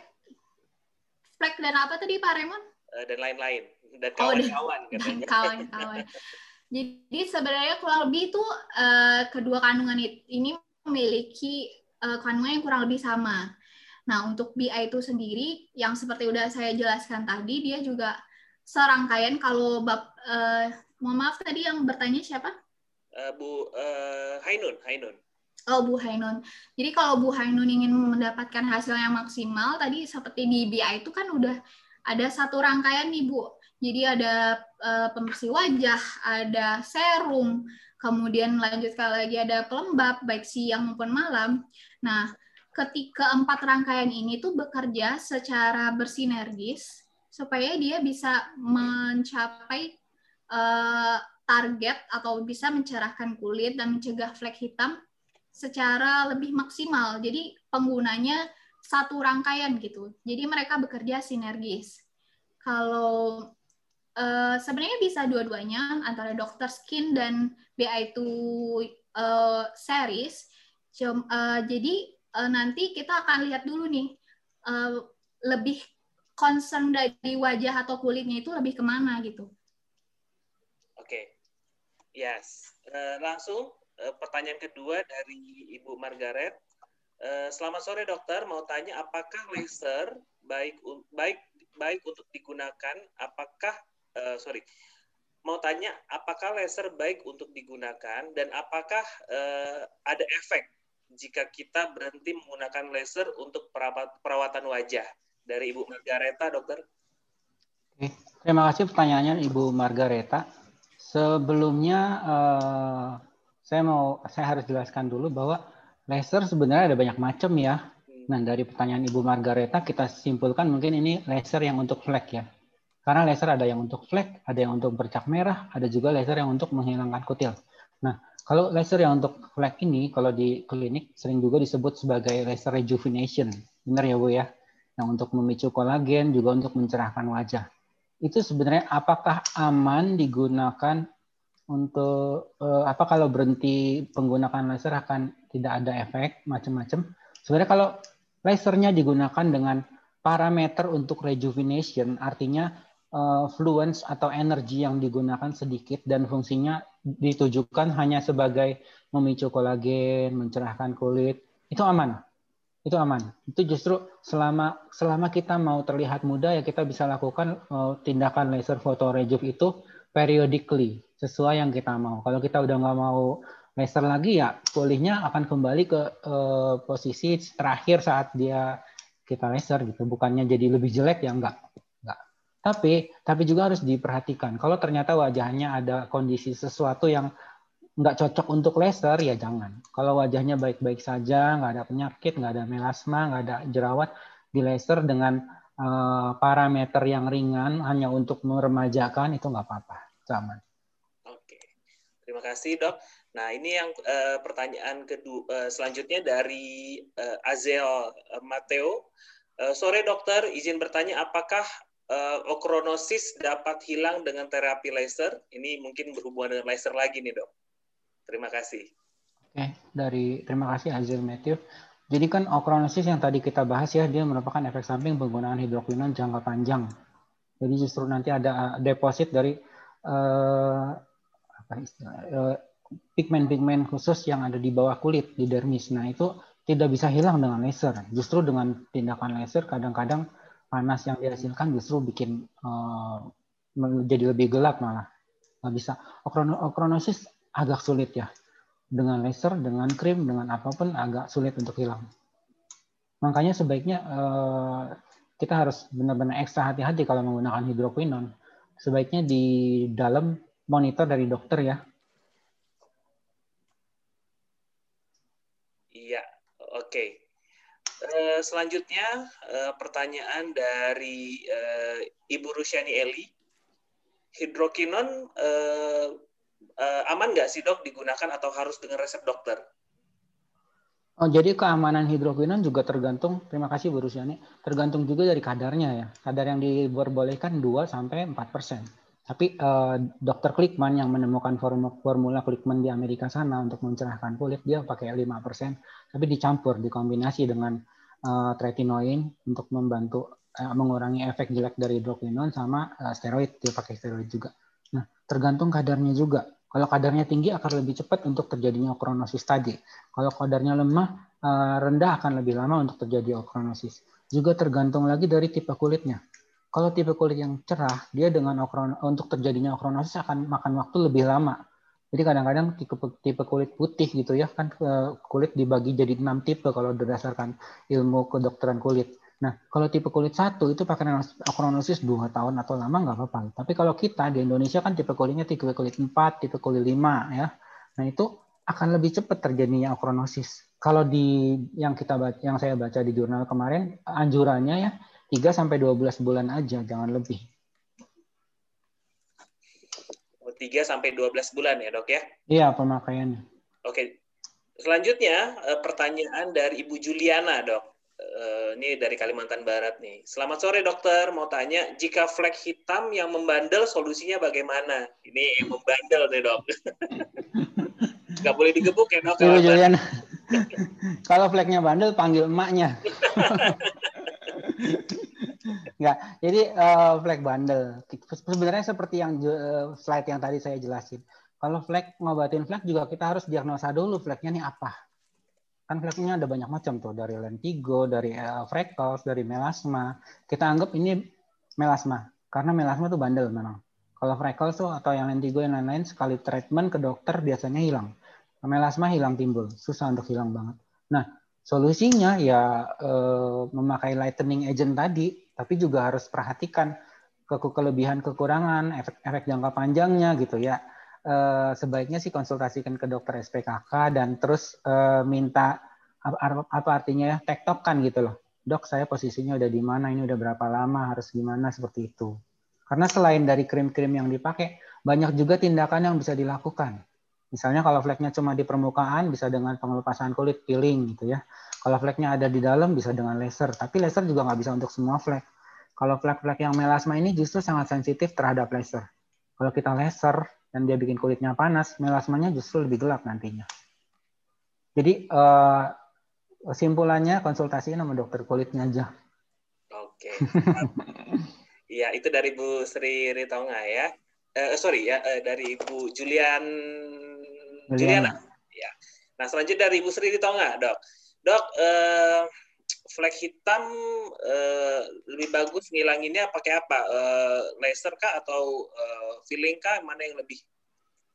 flag dan apa tadi Pak Raymond? Uh, dan lain-lain dan kawan-kawan oh, katanya. Kawan-kawan. [laughs] Jadi sebenarnya kurang lebih itu uh, kedua kandungan ini memiliki uh, kandungan yang kurang lebih sama. Nah, untuk BI itu sendiri, yang seperti udah saya jelaskan tadi, dia juga serangkaian kalau bab, uh, mohon maaf tadi yang bertanya siapa? Uh, Bu uh, Hainun, Hainun. Oh, Bu Hainun. Jadi kalau Bu Hainun ingin mendapatkan hasil yang maksimal, tadi seperti di BI itu kan udah ada satu rangkaian nih, Bu. Jadi ada uh, pembersih wajah, ada serum, kemudian lanjutkan lagi ada pelembab baik siang maupun malam. Nah, ketika empat rangkaian ini tuh bekerja secara bersinergis supaya dia bisa mencapai uh, target atau bisa mencerahkan kulit dan mencegah flek hitam secara lebih maksimal. Jadi penggunanya satu rangkaian gitu. Jadi mereka bekerja sinergis. Kalau uh, sebenarnya bisa dua-duanya antara dokter skin dan BI2 uh, series. Cum, uh, jadi uh, nanti kita akan lihat dulu nih uh, lebih concern dari wajah atau kulitnya itu lebih ke mana gitu. Oke, okay. yes. Uh, langsung uh, pertanyaan kedua dari Ibu Margaret. Selamat sore dokter, mau tanya apakah laser baik baik baik untuk digunakan? Apakah uh, sorry mau tanya apakah laser baik untuk digunakan dan apakah uh, ada efek jika kita berhenti menggunakan laser untuk perawat, perawatan wajah dari Ibu Margareta, dokter? Oke, Terima kasih pertanyaannya Ibu Margareta. Sebelumnya uh, saya mau saya harus jelaskan dulu bahwa laser sebenarnya ada banyak macam ya. Nah dari pertanyaan Ibu Margareta kita simpulkan mungkin ini laser yang untuk flek ya. Karena laser ada yang untuk flek, ada yang untuk bercak merah, ada juga laser yang untuk menghilangkan kutil. Nah kalau laser yang untuk flek ini kalau di klinik sering juga disebut sebagai laser rejuvenation. Benar ya Bu ya? Yang untuk memicu kolagen juga untuk mencerahkan wajah itu sebenarnya apakah aman digunakan untuk uh, apa kalau berhenti penggunaan laser akan tidak ada efek macam-macam. Sebenarnya kalau lasernya digunakan dengan parameter untuk rejuvenation, artinya uh, fluence atau energi yang digunakan sedikit dan fungsinya ditujukan hanya sebagai memicu kolagen, mencerahkan kulit, itu aman itu aman. Itu justru selama selama kita mau terlihat muda ya kita bisa lakukan uh, tindakan laser photorejuve itu periodically sesuai yang kita mau. Kalau kita udah nggak mau laser lagi ya pulihnya akan kembali ke uh, posisi terakhir saat dia kita laser gitu. Bukannya jadi lebih jelek ya enggak. Tapi tapi juga harus diperhatikan. Kalau ternyata wajahnya ada kondisi sesuatu yang nggak cocok untuk laser ya jangan. Kalau wajahnya baik-baik saja, nggak ada penyakit, nggak ada melasma, nggak ada jerawat, di laser dengan uh, parameter yang ringan hanya untuk meremajakan itu nggak apa-apa, sama. Oke, terima kasih dok. Nah ini yang uh, pertanyaan kedua uh, selanjutnya dari uh, Azel Mateo. Uh, sore dokter, izin bertanya apakah uh, okronosis dapat hilang dengan terapi laser? Ini mungkin berhubungan dengan laser lagi nih dok. Terima kasih. Oke, dari terima kasih Azil Matthew. Jadi kan okronosis yang tadi kita bahas ya, dia merupakan efek samping penggunaan hidroquinon jangka panjang. Jadi justru nanti ada eh, deposit dari uh, apa pigmen-pigmen khusus yang ada di bawah kulit di dermis. Nah itu tidak bisa hilang dengan laser. Justru dengan tindakan laser kadang-kadang panas yang dihasilkan justru bikin uh, menjadi lebih gelap malah nggak bisa. Okronosis agak sulit ya. Dengan laser, dengan krim, dengan apa pun agak sulit untuk hilang. Makanya sebaiknya eh, kita harus benar-benar ekstra hati-hati kalau menggunakan hidroquinon. Sebaiknya di dalam monitor dari dokter ya. Iya, oke. Okay. Eh, selanjutnya uh, pertanyaan dari uh, Ibu Rusyani Eli. Hidrokinon aman nggak sih dok digunakan atau harus dengan resep dokter? Oh, jadi keamanan hidrokinon juga tergantung, terima kasih Bu Rusiani, tergantung juga dari kadarnya ya. Kadar yang diperbolehkan 2 sampai 4 persen. Tapi uh, dokter Klikman yang menemukan formula, Klikman di Amerika sana untuk mencerahkan kulit, dia pakai 5 persen, tapi dicampur, dikombinasi dengan uh, tretinoin untuk membantu uh, mengurangi efek jelek dari hidrokinon sama uh, steroid, dia pakai steroid juga. Nah, tergantung kadarnya juga. Kalau kadarnya tinggi akan lebih cepat untuk terjadinya okronosis tadi. Kalau kadarnya lemah, eh, rendah akan lebih lama untuk terjadi okronosis. Juga tergantung lagi dari tipe kulitnya. Kalau tipe kulit yang cerah, dia dengan okron untuk terjadinya okronosis akan makan waktu lebih lama. Jadi kadang-kadang tipe, kulit putih gitu ya kan kulit dibagi jadi enam tipe kalau berdasarkan ilmu kedokteran kulit. Nah, kalau tipe kulit satu itu pakai akronosis dua tahun atau lama nggak apa-apa. Tapi kalau kita di Indonesia kan tipe kulitnya tipe kulit empat, tipe kulit lima ya. Nah itu akan lebih cepat terjadinya akronosis. Kalau di yang kita yang saya baca di jurnal kemarin anjurannya ya 3 sampai 12 bulan aja, jangan lebih. 3 sampai 12 bulan ya, Dok ya? Iya, pemakaiannya. Oke. Selanjutnya eh, pertanyaan dari Ibu Juliana, Dok. Eh, ini dari Kalimantan Barat nih. Selamat sore dokter, mau tanya jika flek hitam yang membandel solusinya bagaimana? Ini membandel nih dok. [laughs] Gak boleh digebuk ya dok. Kalau Julian, [laughs] kalau fleknya bandel panggil emaknya. [laughs] Enggak. Jadi uh, flek bandel sebenarnya seperti yang uh, slide yang tadi saya jelasin. Kalau flek ngobatin flek juga kita harus diagnosa dulu fleknya ini apa kan fleknya ada banyak macam tuh dari lentigo, dari uh, freckles, dari melasma. Kita anggap ini melasma karena melasma tuh bandel memang. Kalau freckles tuh atau yang lentigo yang lain-lain sekali treatment ke dokter biasanya hilang. Melasma hilang timbul, susah untuk hilang banget. Nah, solusinya ya uh, memakai lightening agent tadi, tapi juga harus perhatikan ke kelebihan kekurangan, efek-efek jangka panjangnya gitu ya. Eh, sebaiknya sih konsultasikan ke dokter SPKK dan terus eh, minta apa, apa artinya ya tektokan gitu loh. Dok, saya posisinya udah di mana, ini udah berapa lama, harus gimana seperti itu. Karena selain dari krim-krim yang dipakai, banyak juga tindakan yang bisa dilakukan. Misalnya kalau fleknya cuma di permukaan, bisa dengan pengelupasan kulit, peeling gitu ya. Kalau fleknya ada di dalam, bisa dengan laser. Tapi laser juga nggak bisa untuk semua flek. Kalau flek-flek yang melasma ini justru sangat sensitif terhadap laser. Kalau kita laser dan dia bikin kulitnya panas, melasmanya justru lebih gelap nantinya. Jadi uh, Kesimpulannya konsultasi sama dokter kulitnya aja. Oke. Iya, itu dari Bu Sri Ritonga ya. Uh, sorry ya, uh, dari Bu Julian Juliana. Juliana. Ya. Nah, selanjutnya dari Bu Sri Ritonga, Dok. Dok, uh, flek hitam uh, lebih bagus ngilanginnya pakai apa? Uh, laser kah atau uh, filling kah? Mana yang lebih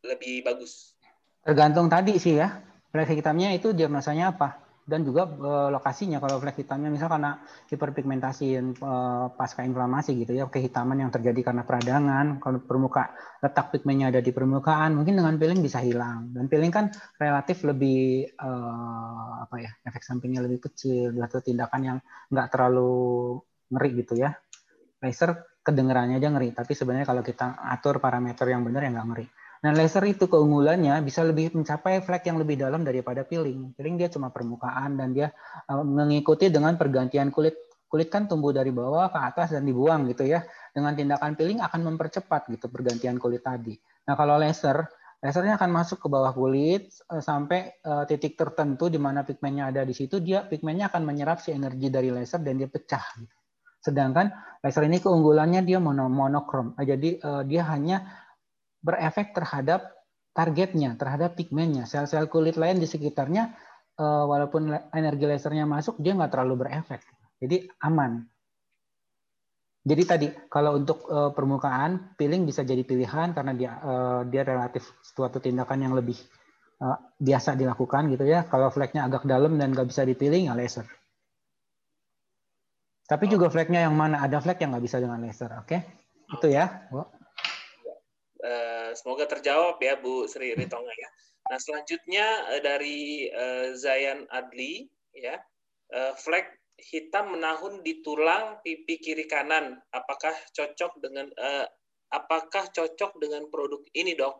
lebih bagus? Tergantung tadi sih ya. Flek hitamnya itu diagnosanya apa? Dan juga uh, lokasinya kalau flek hitamnya misal karena hiperpigmentasi uh, pasca inflamasi gitu ya kehitaman yang terjadi karena peradangan kalau permuka letak pigmennya ada di permukaan mungkin dengan peeling bisa hilang. Dan peeling kan relatif lebih uh, apa ya efek sampingnya lebih kecil atau tindakan yang nggak terlalu ngeri gitu ya. Laser kedengerannya aja ngeri tapi sebenarnya kalau kita atur parameter yang benar ya nggak ngeri Nah, laser itu keunggulannya bisa lebih mencapai flek yang lebih dalam daripada peeling. Peeling dia cuma permukaan dan dia uh, mengikuti dengan pergantian kulit. Kulit kan tumbuh dari bawah ke atas dan dibuang gitu ya. Dengan tindakan peeling akan mempercepat gitu pergantian kulit tadi. Nah, kalau laser, lasernya akan masuk ke bawah kulit uh, sampai uh, titik tertentu di mana pigmennya ada di situ, dia pigmennya akan menyerap si energi dari laser dan dia pecah. Gitu. Sedangkan laser ini keunggulannya dia mono monokrom. Jadi dia hanya berefek terhadap targetnya, terhadap pigmennya. Sel-sel kulit lain di sekitarnya, eh, walaupun energi lasernya masuk, dia nggak terlalu berefek. Jadi aman. Jadi tadi kalau untuk uh, permukaan peeling bisa jadi pilihan karena dia uh, dia relatif suatu tindakan yang lebih biasa dilakukan gitu ya. Kalau fleknya agak dalam dan nggak bisa dipiling ya laser. Tapi juga fleknya yang mana ada flek yang nggak bisa dengan laser, oke? Okay? Itu ya. Wow. Eh, semoga terjawab ya Bu Sri Ritonga ya. Nah selanjutnya uh, dari uh, Zayan Adli ya, uh, flek hitam menahun di tulang pipi kiri kanan. Apakah cocok dengan uh, apakah cocok dengan produk ini dok?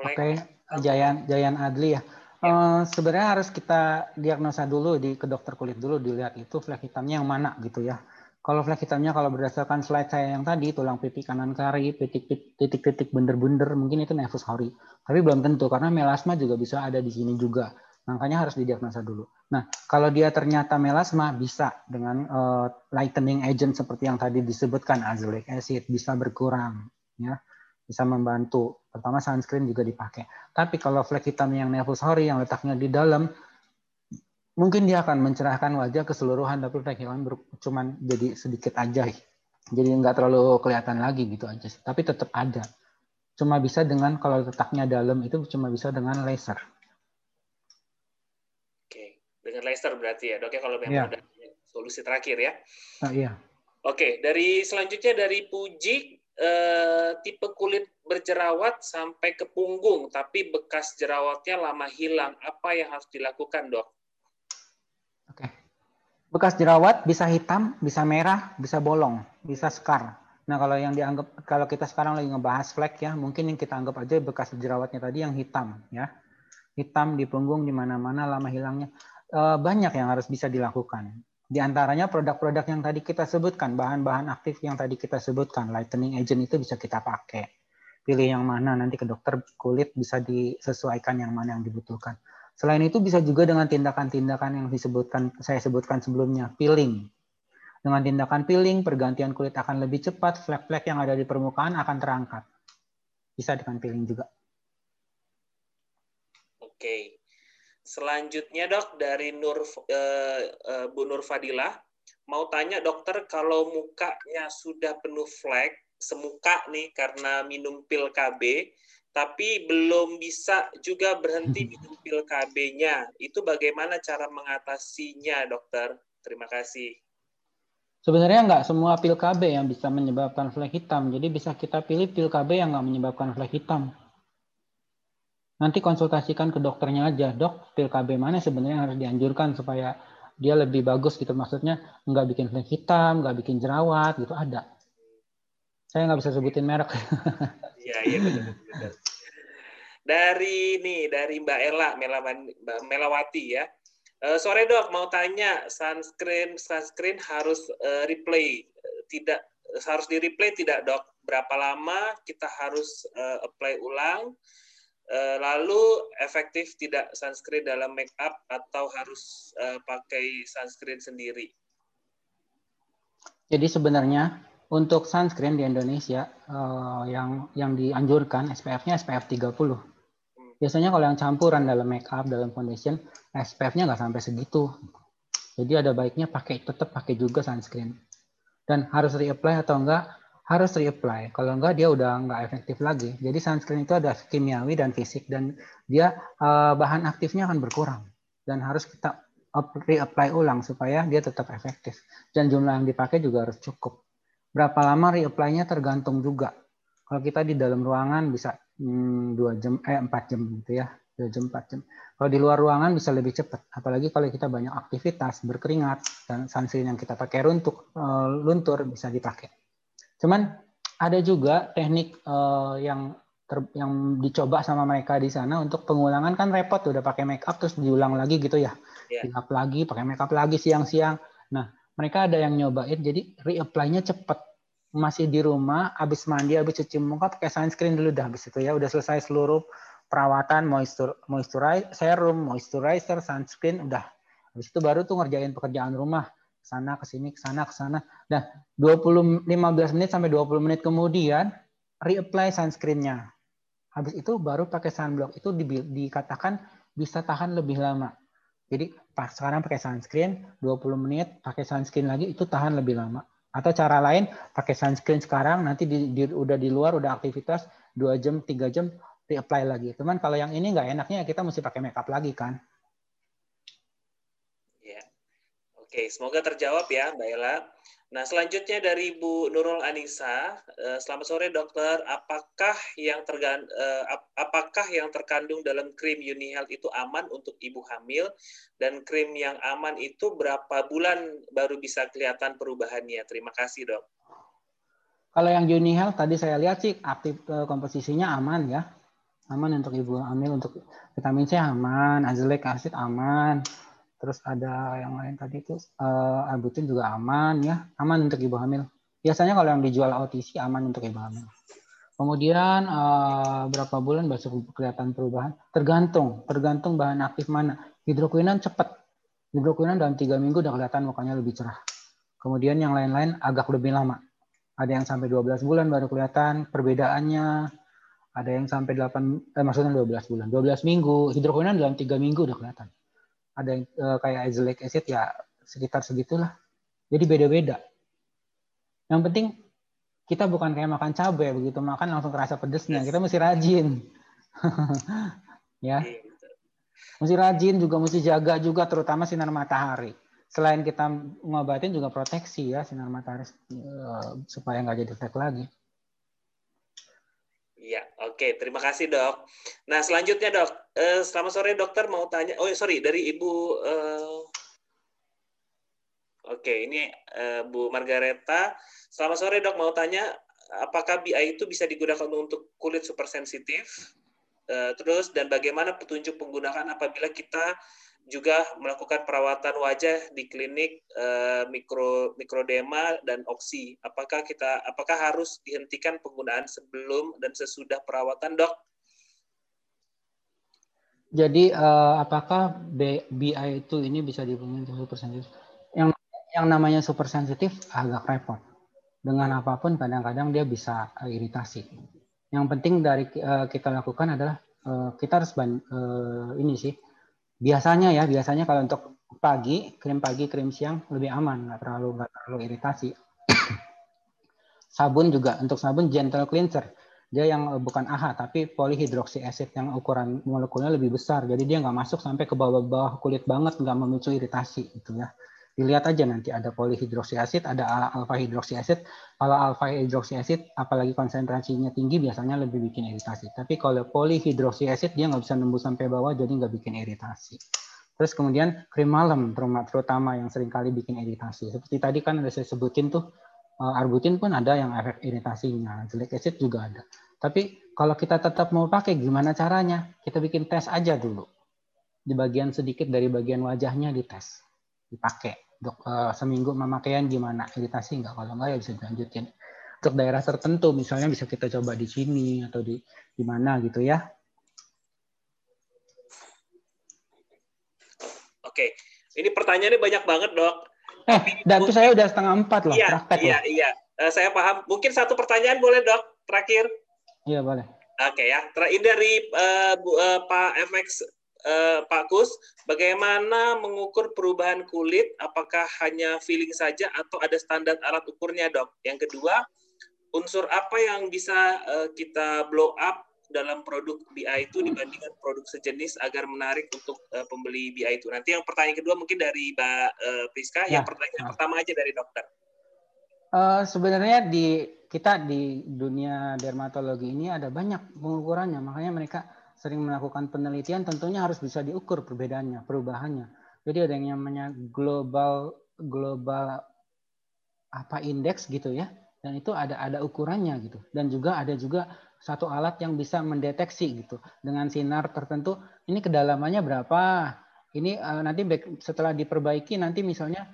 Oke, okay. Jayan Jayan Adli ya. Ya. Uh, sebenarnya harus kita diagnosa dulu di ke dokter kulit dulu dilihat itu flek hitamnya yang mana gitu ya. Kalau flek hitamnya kalau berdasarkan slide saya yang tadi, tulang pipi kanan kari, titik-titik bunder-bunder, mungkin itu nevus hori. Tapi belum tentu, karena melasma juga bisa ada di sini juga. Makanya harus didiagnosa dulu. Nah, kalau dia ternyata melasma, bisa dengan uh, lightening agent seperti yang tadi disebutkan, azelaic acid, bisa berkurang. ya Bisa membantu. Pertama sunscreen juga dipakai. Tapi kalau flek hitam yang nevus hori, yang letaknya di dalam, mungkin dia akan mencerahkan wajah keseluruhan tapi hilang cuman jadi sedikit aja. Jadi nggak terlalu kelihatan lagi gitu aja tapi tetap ada. Cuma bisa dengan kalau letaknya dalam itu cuma bisa dengan laser. Oke dengan laser berarti ya. Dok ya kalau memang ya. ada solusi terakhir ya. Oh, iya. Oke dari selanjutnya dari Puji eh, tipe kulit berjerawat sampai ke punggung tapi bekas jerawatnya lama hilang. Apa yang harus dilakukan dok Bekas jerawat bisa hitam, bisa merah, bisa bolong, bisa scar. Nah, kalau yang dianggap kalau kita sekarang lagi ngebahas flek ya, mungkin yang kita anggap aja bekas jerawatnya tadi yang hitam ya. Hitam di punggung di mana-mana lama hilangnya. E, banyak yang harus bisa dilakukan. Di antaranya produk-produk yang tadi kita sebutkan, bahan-bahan aktif yang tadi kita sebutkan, lightening agent itu bisa kita pakai. Pilih yang mana nanti ke dokter kulit bisa disesuaikan yang mana yang dibutuhkan. Selain itu bisa juga dengan tindakan-tindakan yang disebutkan saya sebutkan sebelumnya, peeling. Dengan tindakan peeling, pergantian kulit akan lebih cepat, flek-flek yang ada di permukaan akan terangkat. Bisa dengan peeling juga. Oke. Selanjutnya dok dari Nur uh, uh, Bu Nur Fadilah mau tanya dokter kalau mukanya sudah penuh flek semuka nih karena minum pil KB tapi belum bisa juga berhenti minum pil KB-nya. Itu bagaimana cara mengatasinya, dokter? Terima kasih. Sebenarnya nggak semua pil KB yang bisa menyebabkan flek hitam. Jadi bisa kita pilih pil KB yang nggak menyebabkan flek hitam. Nanti konsultasikan ke dokternya aja, dok, pil KB mana sebenarnya harus dianjurkan supaya dia lebih bagus gitu. Maksudnya nggak bikin flek hitam, nggak bikin jerawat gitu ada. Saya nggak bisa sebutin merek. [laughs] Iya, iya benar. Dari nih, dari Mbak Ella, Melawati ya. Uh, sore dok, mau tanya sunscreen sunscreen harus uh, replay tidak harus di replay tidak dok? Berapa lama kita harus uh, apply ulang? Uh, lalu efektif tidak sunscreen dalam make up atau harus uh, pakai sunscreen sendiri? Jadi sebenarnya untuk sunscreen di Indonesia uh, yang yang dianjurkan SPF-nya SPF 30 biasanya kalau yang campuran dalam makeup dalam foundation SPF-nya nggak sampai segitu. Jadi ada baiknya pakai tetap pakai juga sunscreen. Dan harus reapply atau enggak harus reapply. Kalau enggak dia udah nggak efektif lagi. Jadi sunscreen itu ada kimiawi dan fisik dan dia uh, bahan aktifnya akan berkurang. Dan harus kita reapply ulang supaya dia tetap efektif. Dan jumlah yang dipakai juga harus cukup berapa lama reapply-nya tergantung juga. Kalau kita di dalam ruangan bisa Hmm, dua jam eh empat jam gitu ya. Dua jam empat jam. Kalau di luar ruangan bisa lebih cepat. Apalagi kalau kita banyak aktivitas berkeringat dan sunscreen yang kita pakai runtuk uh, luntur bisa dipakai. Cuman ada juga teknik uh, yang ter, yang dicoba sama mereka di sana untuk pengulangan. Kan repot udah pakai make up terus diulang lagi gitu ya. Yeah. make up lagi pakai make up lagi siang-siang. Nah mereka ada yang nyobain jadi reapply-nya cepat masih di rumah, habis mandi, habis cuci muka, pakai sunscreen dulu dah habis itu ya. Udah selesai seluruh perawatan, moisture, moisturizer, serum, moisturizer, sunscreen, udah. Habis itu baru tuh ngerjain pekerjaan rumah. Sana ke sini, ke sana, ke sana. Dan 20 15 menit sampai 20 menit kemudian reapply sunscreen-nya. Habis itu baru pakai sunblock. Itu di, dikatakan bisa tahan lebih lama. Jadi sekarang pakai sunscreen 20 menit, pakai sunscreen lagi itu tahan lebih lama. Atau cara lain pakai sunscreen sekarang nanti di, di, udah di luar udah aktivitas dua jam tiga jam reapply lagi. Cuman kalau yang ini nggak enaknya kita mesti pakai makeup lagi kan. Ya. Oke, semoga terjawab ya Mbak Ella. Nah, selanjutnya dari Bu Nurul Anissa, eh, selamat sore dokter. Apakah yang tergan, eh, apakah yang terkandung dalam krim UniHealth itu aman untuk ibu hamil dan krim yang aman itu berapa bulan baru bisa kelihatan perubahannya? Terima kasih dok. Kalau yang UniHealth tadi saya lihat sih aktif eh, komposisinya aman ya, aman untuk ibu hamil untuk vitamin C aman, azelaic acid aman, Terus ada yang lain tadi itu uh, albutin juga aman ya, aman untuk ibu hamil. Biasanya kalau yang dijual OTC aman untuk ibu hamil. Kemudian uh, berapa bulan baru kelihatan perubahan? Tergantung, tergantung bahan aktif mana. Hidroquinon cepat. Hidroquinon dalam tiga minggu udah kelihatan mukanya lebih cerah. Kemudian yang lain-lain agak lebih lama. Ada yang sampai 12 bulan baru kelihatan perbedaannya. Ada yang sampai 8, eh, maksudnya 12 bulan. 12 minggu. Hidroquinon dalam tiga minggu udah kelihatan ada yang uh, kayak azelaic acid ya sekitar segitulah. Jadi beda-beda. Yang penting kita bukan kayak makan cabai begitu makan langsung terasa pedesnya. Kita mesti rajin. [laughs] ya. Iya, mesti rajin juga mesti jaga juga terutama sinar matahari. Selain kita ngobatin juga proteksi ya sinar matahari uh, supaya nggak jadi flek lagi. Iya, oke. Terima kasih dok. Nah selanjutnya dok, uh, selamat sore dokter mau tanya. Oh sorry dari ibu. Uh... Oke, ini uh, Bu Margareta. Selamat sore dok, mau tanya apakah BI itu bisa digunakan untuk kulit super sensitif? Uh, terus dan bagaimana petunjuk penggunaan apabila kita juga melakukan perawatan wajah di klinik uh, mikro mikrodema dan oksi. Apakah kita apakah harus dihentikan penggunaan sebelum dan sesudah perawatan, Dok? Jadi uh, apakah BI itu ini bisa ke super sensitif? Yang yang namanya super sensitif agak repot. Dengan apa pun kadang-kadang dia bisa uh, iritasi. Yang penting dari uh, kita lakukan adalah uh, kita harus uh, ini sih biasanya ya biasanya kalau untuk pagi krim pagi krim siang lebih aman nggak terlalu nggak terlalu iritasi. [coughs] Sabun juga untuk sabun gentle cleanser. Dia yang eh, bukan AHA tapi polyhydroxy acid yang ukuran molekulnya lebih besar. Jadi dia nggak masuk sampai ke bawah-bawah kulit banget nggak memicu iritasi gitu ya Dilihat aja nanti ada polihidroksiasid, ada alfa hidroksiasid. Kalau alfa hidroksiasid, apalagi konsentrasinya tinggi, biasanya lebih bikin iritasi. Tapi kalau polihidroksiasid, dia nggak bisa nembus sampai bawah, jadi nggak bikin iritasi. Terus kemudian krim malam, terutama yang sering kali bikin iritasi. Seperti tadi kan ada saya sebutin tuh, eh, arbutin pun ada yang efek iritasinya, jelek acid juga ada. Tapi kalau kita tetap mau pakai, gimana caranya? Kita bikin tes aja dulu. Di bagian sedikit dari bagian wajahnya dites, dipakai. Dok uh, seminggu pemakaian gimana? Iritasi nggak kalau nggak ya bisa dilanjutin. Untuk daerah tertentu misalnya bisa kita coba di sini atau di di mana gitu ya. Oke ini pertanyaannya banyak banget dok. Eh dan itu saya udah setengah empat loh iya praktek iya loh. iya. Uh, saya paham. Mungkin satu pertanyaan boleh dok terakhir? Iya boleh. Oke ya. Terakhir dari uh, Bu, uh, Pak FX uh, Pak Kus, bagaimana mengukur perubahan kulit? Apakah hanya feeling saja atau ada standar alat ukurnya, dok? Yang kedua, unsur apa yang bisa uh, kita blow up dalam produk BI itu dibandingkan produk sejenis agar menarik untuk uh, pembeli BI itu? Nanti yang pertanyaan kedua mungkin dari Mbak uh, Priska, ya. yang pertanyaan ya. pertama aja dari dokter. Uh, sebenarnya di kita di dunia dermatologi ini ada banyak pengukurannya, makanya mereka sering melakukan penelitian tentunya harus bisa diukur perbedaannya, perubahannya. Jadi ada yang namanya global global apa indeks gitu ya. Dan itu ada ada ukurannya gitu. Dan juga ada juga satu alat yang bisa mendeteksi gitu dengan sinar tertentu ini kedalamannya berapa. Ini uh, nanti setelah diperbaiki nanti misalnya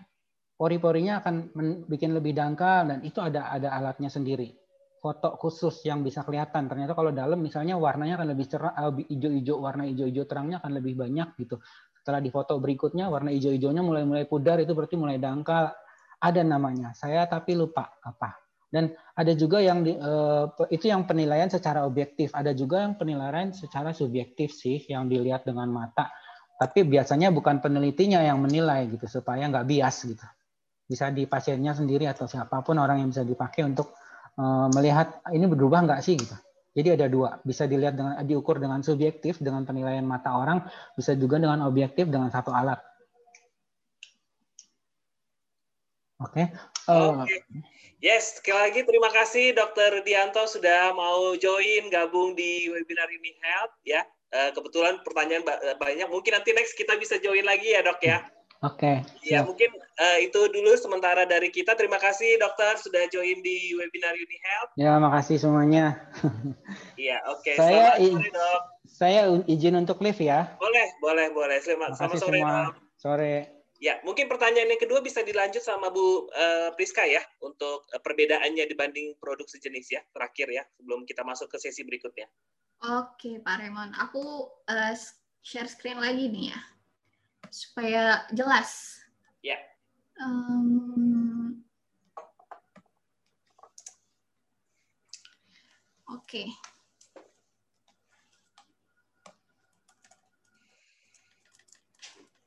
pori-porinya akan bikin lebih dangkal dan itu ada ada alatnya sendiri foto khusus yang bisa kelihatan. Ternyata kalau dalam misalnya warnanya akan lebih cerah, lebih hijau-hijau, warna hijau-hijau terangnya akan lebih banyak gitu. Setelah di foto berikutnya warna hijau-hijaunya mulai-mulai pudar itu berarti mulai dangkal. Ada namanya. Saya tapi lupa apa. Dan ada juga yang di, uh, itu yang penilaian secara objektif. Ada juga yang penilaian secara subjektif sih yang dilihat dengan mata. Tapi biasanya bukan penelitinya yang menilai gitu supaya nggak bias gitu. Bisa di pasiennya sendiri atau siapa pun orang yang bisa dipakai untuk Eh, melihat ini berubah nggak sih gitu. Jadi ada dua, bisa dilihat dengan diukur dengan subjektif dengan penilaian mata orang, bisa juga dengan objektif dengan satu alat. Oke. Okay. Eh, okay. Yes, sekali lagi terima kasih Dokter Dianto sudah mau join gabung di webinar ini Health ya. Uh, kebetulan pertanyaan banyak, mungkin nanti next kita bisa join lagi ya dok ya. Oke. Okay, ya mungkin uh, itu dulu sementara dari kita. Terima kasih dokter sudah join di webinar Uni Health. Ya makasih semuanya. [laughs] Iya oke. Okay. Saya sore dok. Saya izin untuk live ya. Boleh boleh boleh. Selamat, selamat sore semua. dok. Sore. Ya mungkin pertanyaan yang kedua bisa dilanjut sama Bu uh, Priska ya untuk uh, perbedaannya dibanding produk sejenis ya terakhir ya sebelum kita masuk ke sesi berikutnya. Oke Pak Raymond, aku uh, share screen lagi nih ya supaya jelas. Ya. Um, Oke. Okay.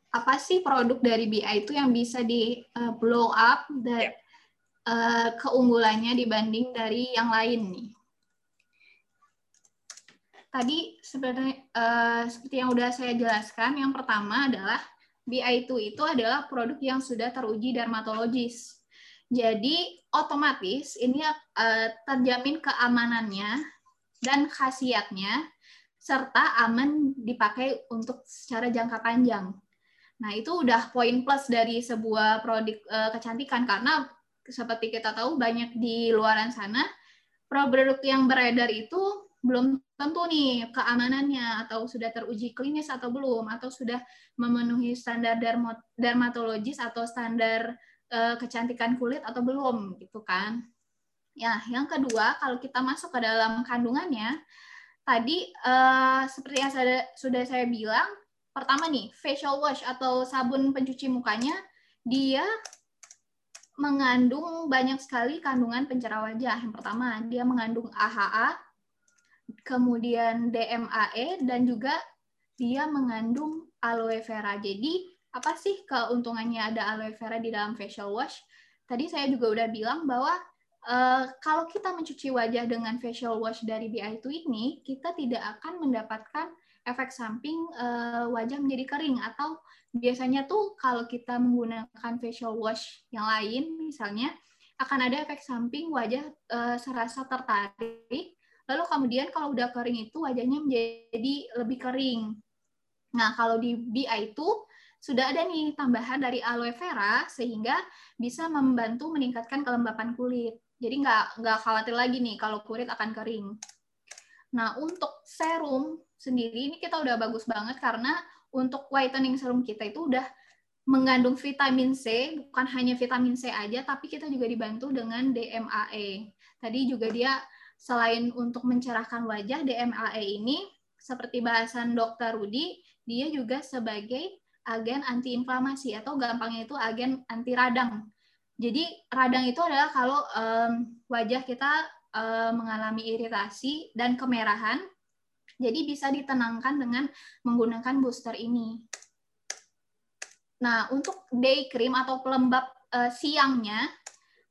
Apa sih produk dari BI itu yang bisa di uh, blow up dan yeah. Ya. uh, keunggulannya dibanding dari yang lain nih? tadi sebenarnya uh, seperti yang sudah saya jelaskan, yang pertama adalah BI2 itu adalah produk yang sudah teruji dermatologis. Jadi otomatis ini uh, terjamin keamanannya dan khasiatnya serta aman dipakai untuk secara jangka panjang. Nah, itu udah poin plus dari sebuah produk uh, kecantikan karena seperti kita tahu banyak di luaran sana produk yang beredar itu belum tentu nih keamanannya atau sudah teruji klinis atau belum atau sudah memenuhi standar dermatologis atau standar uh, kecantikan kulit atau belum gitu kan. Ya, yang kedua kalau kita masuk ke dalam kandungannya tadi uh, seperti yang saya, sudah saya bilang pertama nih facial wash atau sabun pencuci mukanya dia mengandung banyak sekali kandungan pencerah wajah. Yang pertama, dia mengandung AHA, kemudian DMAE dan juga dia mengandung aloe vera. Jadi apa sih keuntungannya ada aloe vera di dalam facial wash? Tadi saya juga udah bilang bahwa uh, kalau kita mencuci wajah dengan facial wash dari BI2 ini, kita tidak akan mendapatkan efek samping uh, wajah menjadi kering atau biasanya tuh kalau kita menggunakan facial wash yang lain misalnya akan ada efek samping wajah uh, serasa tertarik lalu kemudian kalau udah kering itu wajahnya menjadi lebih kering. Nah kalau di BI itu sudah ada nih tambahan dari aloe vera sehingga bisa membantu meningkatkan kelembapan kulit. Jadi nggak nggak khawatir lagi nih kalau kulit akan kering. Nah, untuk serum sendiri ini kita udah bagus banget karena untuk whitening serum kita itu udah mengandung vitamin C, bukan hanya vitamin C aja, tapi kita juga dibantu dengan DMAE. Tadi juga dia selain untuk mencerahkan wajah, DMAE ini seperti bahasan dokter Rudi, dia juga sebagai agen antiinflamasi atau gampangnya itu agen anti radang. Jadi radang itu adalah kalau um, wajah kita uh, mengalami iritasi dan kemerahan. Jadi bisa ditenangkan dengan menggunakan booster ini. Nah, untuk day cream atau pelembab uh, siangnya,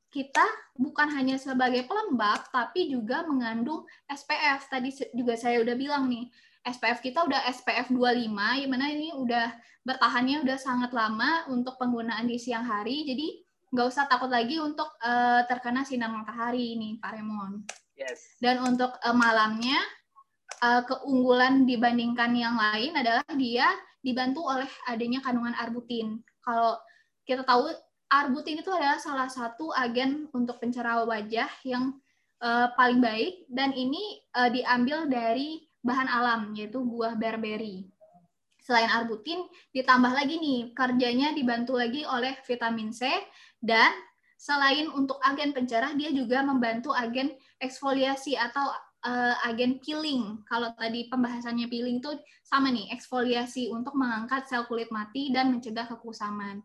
kita bukan hanya sebagai pelembab, tapi juga mengandung SPF. Tadi juga saya udah bilang nih, SPF kita udah SPF 25, yang mana ini udah bertahannya udah sangat lama untuk penggunaan di siang hari. Jadi nggak usah takut lagi untuk uh, terkena sinar matahari ini Pak Remon. Yes. Dan untuk uh, malamnya uh, keunggulan dibandingkan yang lain adalah dia dibantu oleh adanya kandungan arbutin. Kalau kita tahu arbutin itu adalah salah satu agen untuk pencerah wajah yang uh, paling baik dan ini uh, diambil dari bahan alam yaitu buah berberry selain arbutin ditambah lagi nih kerjanya dibantu lagi oleh vitamin C dan selain untuk agen pencerah dia juga membantu agen eksfoliasi atau uh, agen peeling. Kalau tadi pembahasannya peeling itu sama nih, eksfoliasi untuk mengangkat sel kulit mati dan mencegah kekusaman.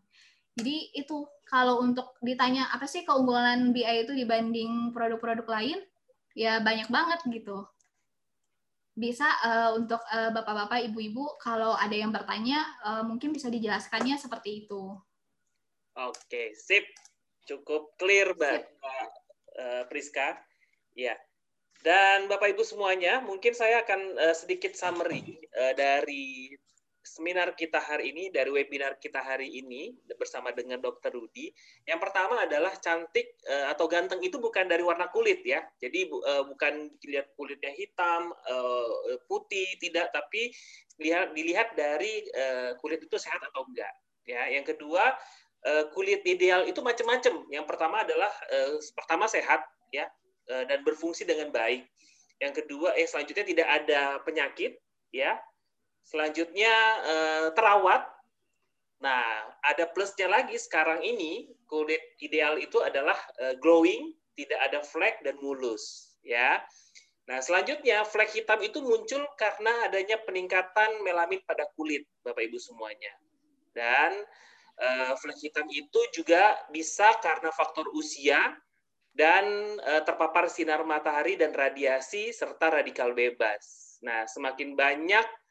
Jadi itu kalau untuk ditanya apa sih keunggulan BI itu dibanding produk-produk lain, ya banyak banget gitu bisa uh, untuk uh, bapak-bapak, ibu-ibu kalau ada yang bertanya uh, mungkin bisa dijelaskannya seperti itu. Oke, sip. Cukup clear, Mbak uh, Priska. Ya. Dan Bapak Ibu semuanya, mungkin saya akan uh, sedikit summary uh, dari seminar kita hari ini, dari webinar kita hari ini bersama dengan Dr. Rudi. Yang pertama adalah cantik uh, atau ganteng itu bukan dari warna kulit ya. Jadi uh, bukan dilihat kulitnya hitam, uh, putih, tidak, tapi dilihat dilihat dari kulit itu sehat atau enggak. Ya, yang kedua kulit ideal itu macam-macam. Yang pertama adalah pertama sehat ya dan berfungsi dengan baik. Yang kedua, eh selanjutnya tidak ada penyakit ya Selanjutnya eh, terawat. Nah, ada plusnya lagi sekarang ini kulit ideal itu adalah eh, glowing, tidak ada flek dan mulus, ya. Nah, selanjutnya flek hitam itu muncul karena adanya peningkatan melamin pada kulit, Bapak Ibu semuanya. Dan uh, flek hitam itu juga bisa karena faktor usia dan uh, terpapar sinar matahari dan radiasi serta radikal bebas. Nah, semakin banyak Eh,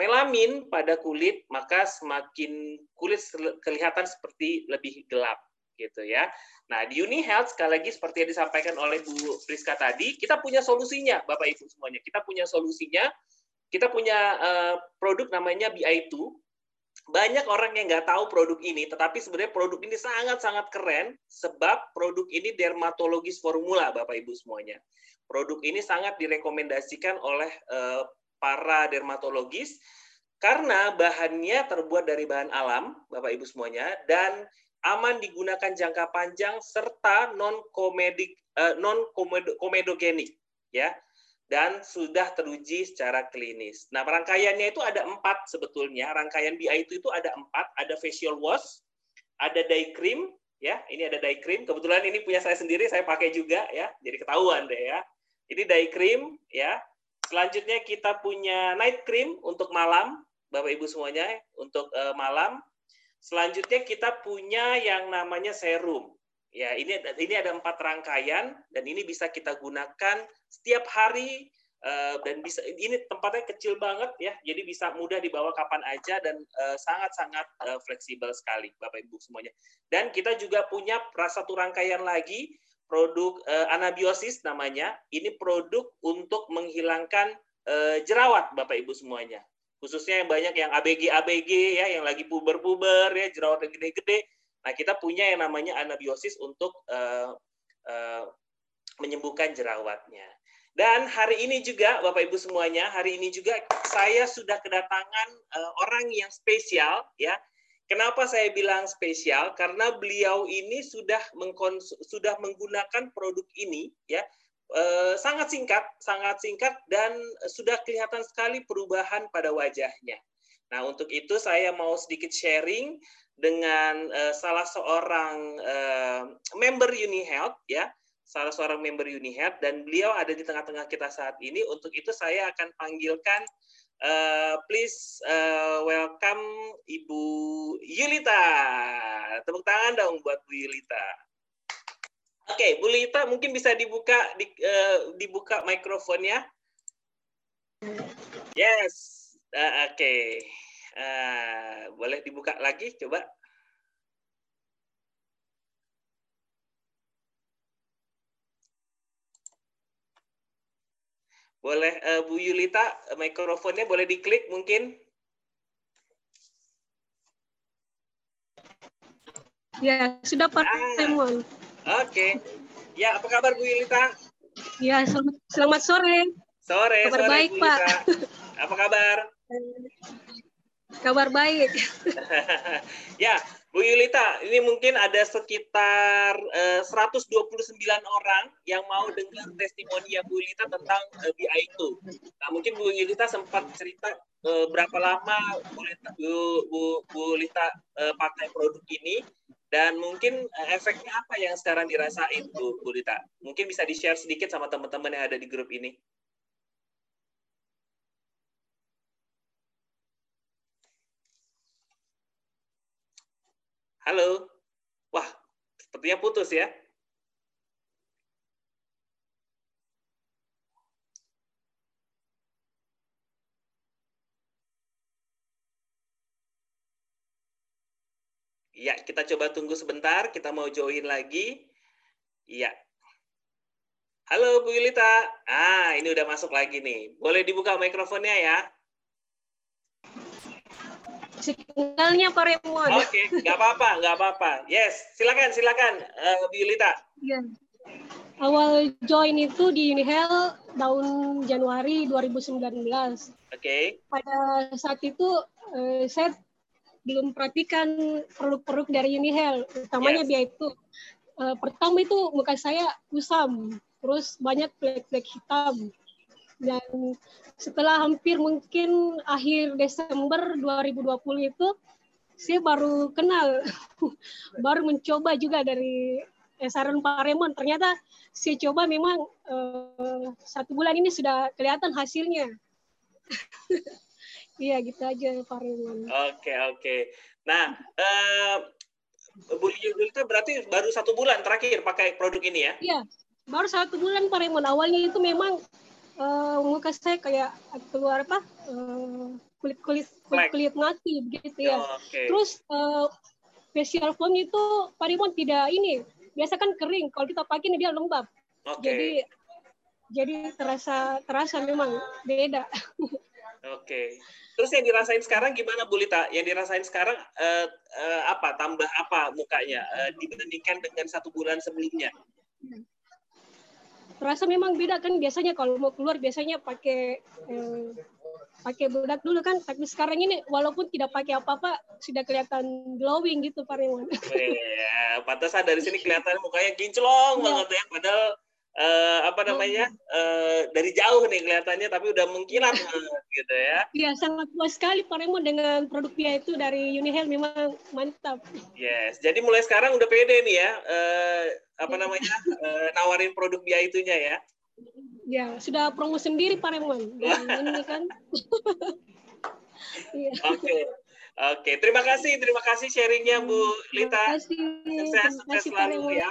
melamin pada kulit, maka semakin kulit kelihatan seperti lebih gelap gitu ya. Nah, di Uni Health sekali lagi seperti yang disampaikan oleh Bu Priska tadi, kita punya solusinya, Bapak Ibu semuanya. Kita punya solusinya. Kita punya uh, produk namanya BI2. Banyak orang yang nggak tahu produk ini, tetapi sebenarnya produk ini sangat-sangat keren sebab produk ini dermatologis formula, Bapak Ibu semuanya. Produk ini sangat direkomendasikan oleh uh, para dermatologis karena bahannya terbuat dari bahan alam, Bapak Ibu semuanya, dan aman digunakan jangka panjang serta non komedik eh, non komedogenik ya dan sudah teruji secara klinis. Nah, rangkaiannya itu ada empat sebetulnya. Rangkaian BI itu itu ada empat. Ada facial wash, ada day cream, ya. Ini ada day cream. Kebetulan ini punya saya sendiri, saya pakai juga, ya. Jadi ketahuan deh ya. Ini day cream, ya. Selanjutnya kita punya night cream untuk malam, Bapak Ibu semuanya, untuk uh, malam. Selanjutnya kita punya yang namanya serum. Ya, ini ini ada empat rangkaian dan ini bisa kita gunakan setiap hari uh, dan bisa ini tempatnya kecil banget ya, jadi bisa mudah dibawa kapan aja dan uh, sangat-sangat uh, fleksibel sekali, Bapak Ibu semuanya. Dan kita juga punya satu rangkaian lagi produk uh, anabiosis namanya. Ini produk untuk menghilangkan uh, jerawat Bapak Ibu semuanya. Khususnya yang banyak yang ABG ABG ya, yang lagi puber-puber ya, jerawat yang gede-gede. Nah, kita punya yang namanya anabiosis untuk uh, menyembuhkan jerawatnya. Dan hari ini juga Bapak Ibu semuanya, hari ini juga saya sudah kedatangan uh, orang yang spesial ya. Kenapa saya bilang spesial? Karena beliau ini sudah sudah menggunakan produk ini ya Eh, sangat singkat, sangat singkat dan sudah kelihatan sekali perubahan pada wajahnya. Nah, untuk itu saya mau sedikit sharing dengan uh, salah seorang uh, member UniHealth ya, salah seorang member UniHealth dan beliau ada di tengah-tengah kita saat ini. Untuk itu saya akan panggilkan uh, please uh, welcome Ibu Yulita. Tepuk tangan dong buat Bu Yulita. Oke, Bu Lita mungkin bisa dibuka di, uh, dibuka mikrofonnya. Yes, uh, oke. Okay. Uh, eh, boleh dibuka lagi, coba. Boleh uh, Bu Yulita mikrofonnya boleh diklik mungkin? Ya, sudah Pak ah. Oke. Ya, apa kabar Bu Yulita? Ya, selamat, selamat sore. Sore, kabar sore, baik, Bu Pak. Apa kabar? Kabar baik. [laughs] ya, Bu Yulita, ini mungkin ada sekitar uh, eh, 129 orang yang mau dengar testimoni ya Bu Yulita tentang uh, BI itu. Nah, mungkin Bu Yulita sempat cerita uh, berapa lama Bu, Bu, Bu, Bu Yulita uh, pakai produk ini dan mungkin eh, efeknya apa yang sekarang dirasain Bu, Rita? Mungkin bisa di-share sedikit sama teman-teman yang ada di grup ini. Halo. Wah, sepertinya putus ya. Ya, kita coba tunggu sebentar. Kita mau join lagi. Iya. Halo Bu Yulita. Ah, ini udah masuk lagi nih. Boleh dibuka mikrofonnya ya? Signalnya Pak Remo. Oke, okay, nggak apa-apa, nggak apa-apa. Yes, silakan, silakan, uh, Bu Yulita. Iya. Awal join itu di Unihel tahun Januari 2019. Oke. Okay. Pada saat itu uh, saya belum perhatikan produk-produk dari Unihel, utamanya yes. dia itu. Uh, pertama itu muka saya kusam, terus banyak flek-flek hitam. Dan setelah hampir mungkin akhir Desember 2020 itu, saya baru kenal, [laughs] baru mencoba juga dari saran Pak Remon. Ternyata saya coba memang uh, satu bulan ini sudah kelihatan hasilnya. [laughs] Iya gitu aja Pak Raymond. Oke oke. Nah, uh, Bu Yulita berarti baru satu bulan terakhir pakai produk ini ya? Iya, baru satu bulan Pak Raymond. Awalnya itu memang uh, muka saya kayak keluar apa? Uh, kulit kulit kulit, kulit mati begitu ya. Oh, okay. Terus uh, facial foam itu Pak Raymond tidak ini. Biasa kan kering. Kalau kita pakai ini dia lembab. Okay. Jadi jadi terasa terasa memang beda. [laughs] Oke. Terus yang dirasain sekarang gimana Bu Lita? Yang dirasain sekarang uh, uh, apa? Tambah apa mukanya uh, dibandingkan dengan satu bulan sebelumnya? Terasa memang beda kan biasanya kalau mau keluar biasanya pakai eh, pakai bedak dulu kan tapi sekarang ini walaupun tidak pakai apa-apa sudah kelihatan glowing gitu Pak Rewan. Iya, pantasan dari sini kelihatan mukanya kinclong ya. banget ya padahal uh, apa namanya uh, dari jauh nih kelihatannya tapi udah mengkilat [laughs] gitu ya. Iya sangat puas sekali Pak Remo dengan produk dia itu dari Unihel memang mantap. Yes, jadi mulai sekarang udah pede nih ya uh, apa iya. namanya uh, nawarin produk dia itunya ya. Ya sudah promo sendiri Pak Remo [laughs] ini kan. [laughs] Iya. Oke. Oke, terima kasih, terima kasih sharingnya Bu Lita. Terima kasih. Sukses, sukses selalu ya.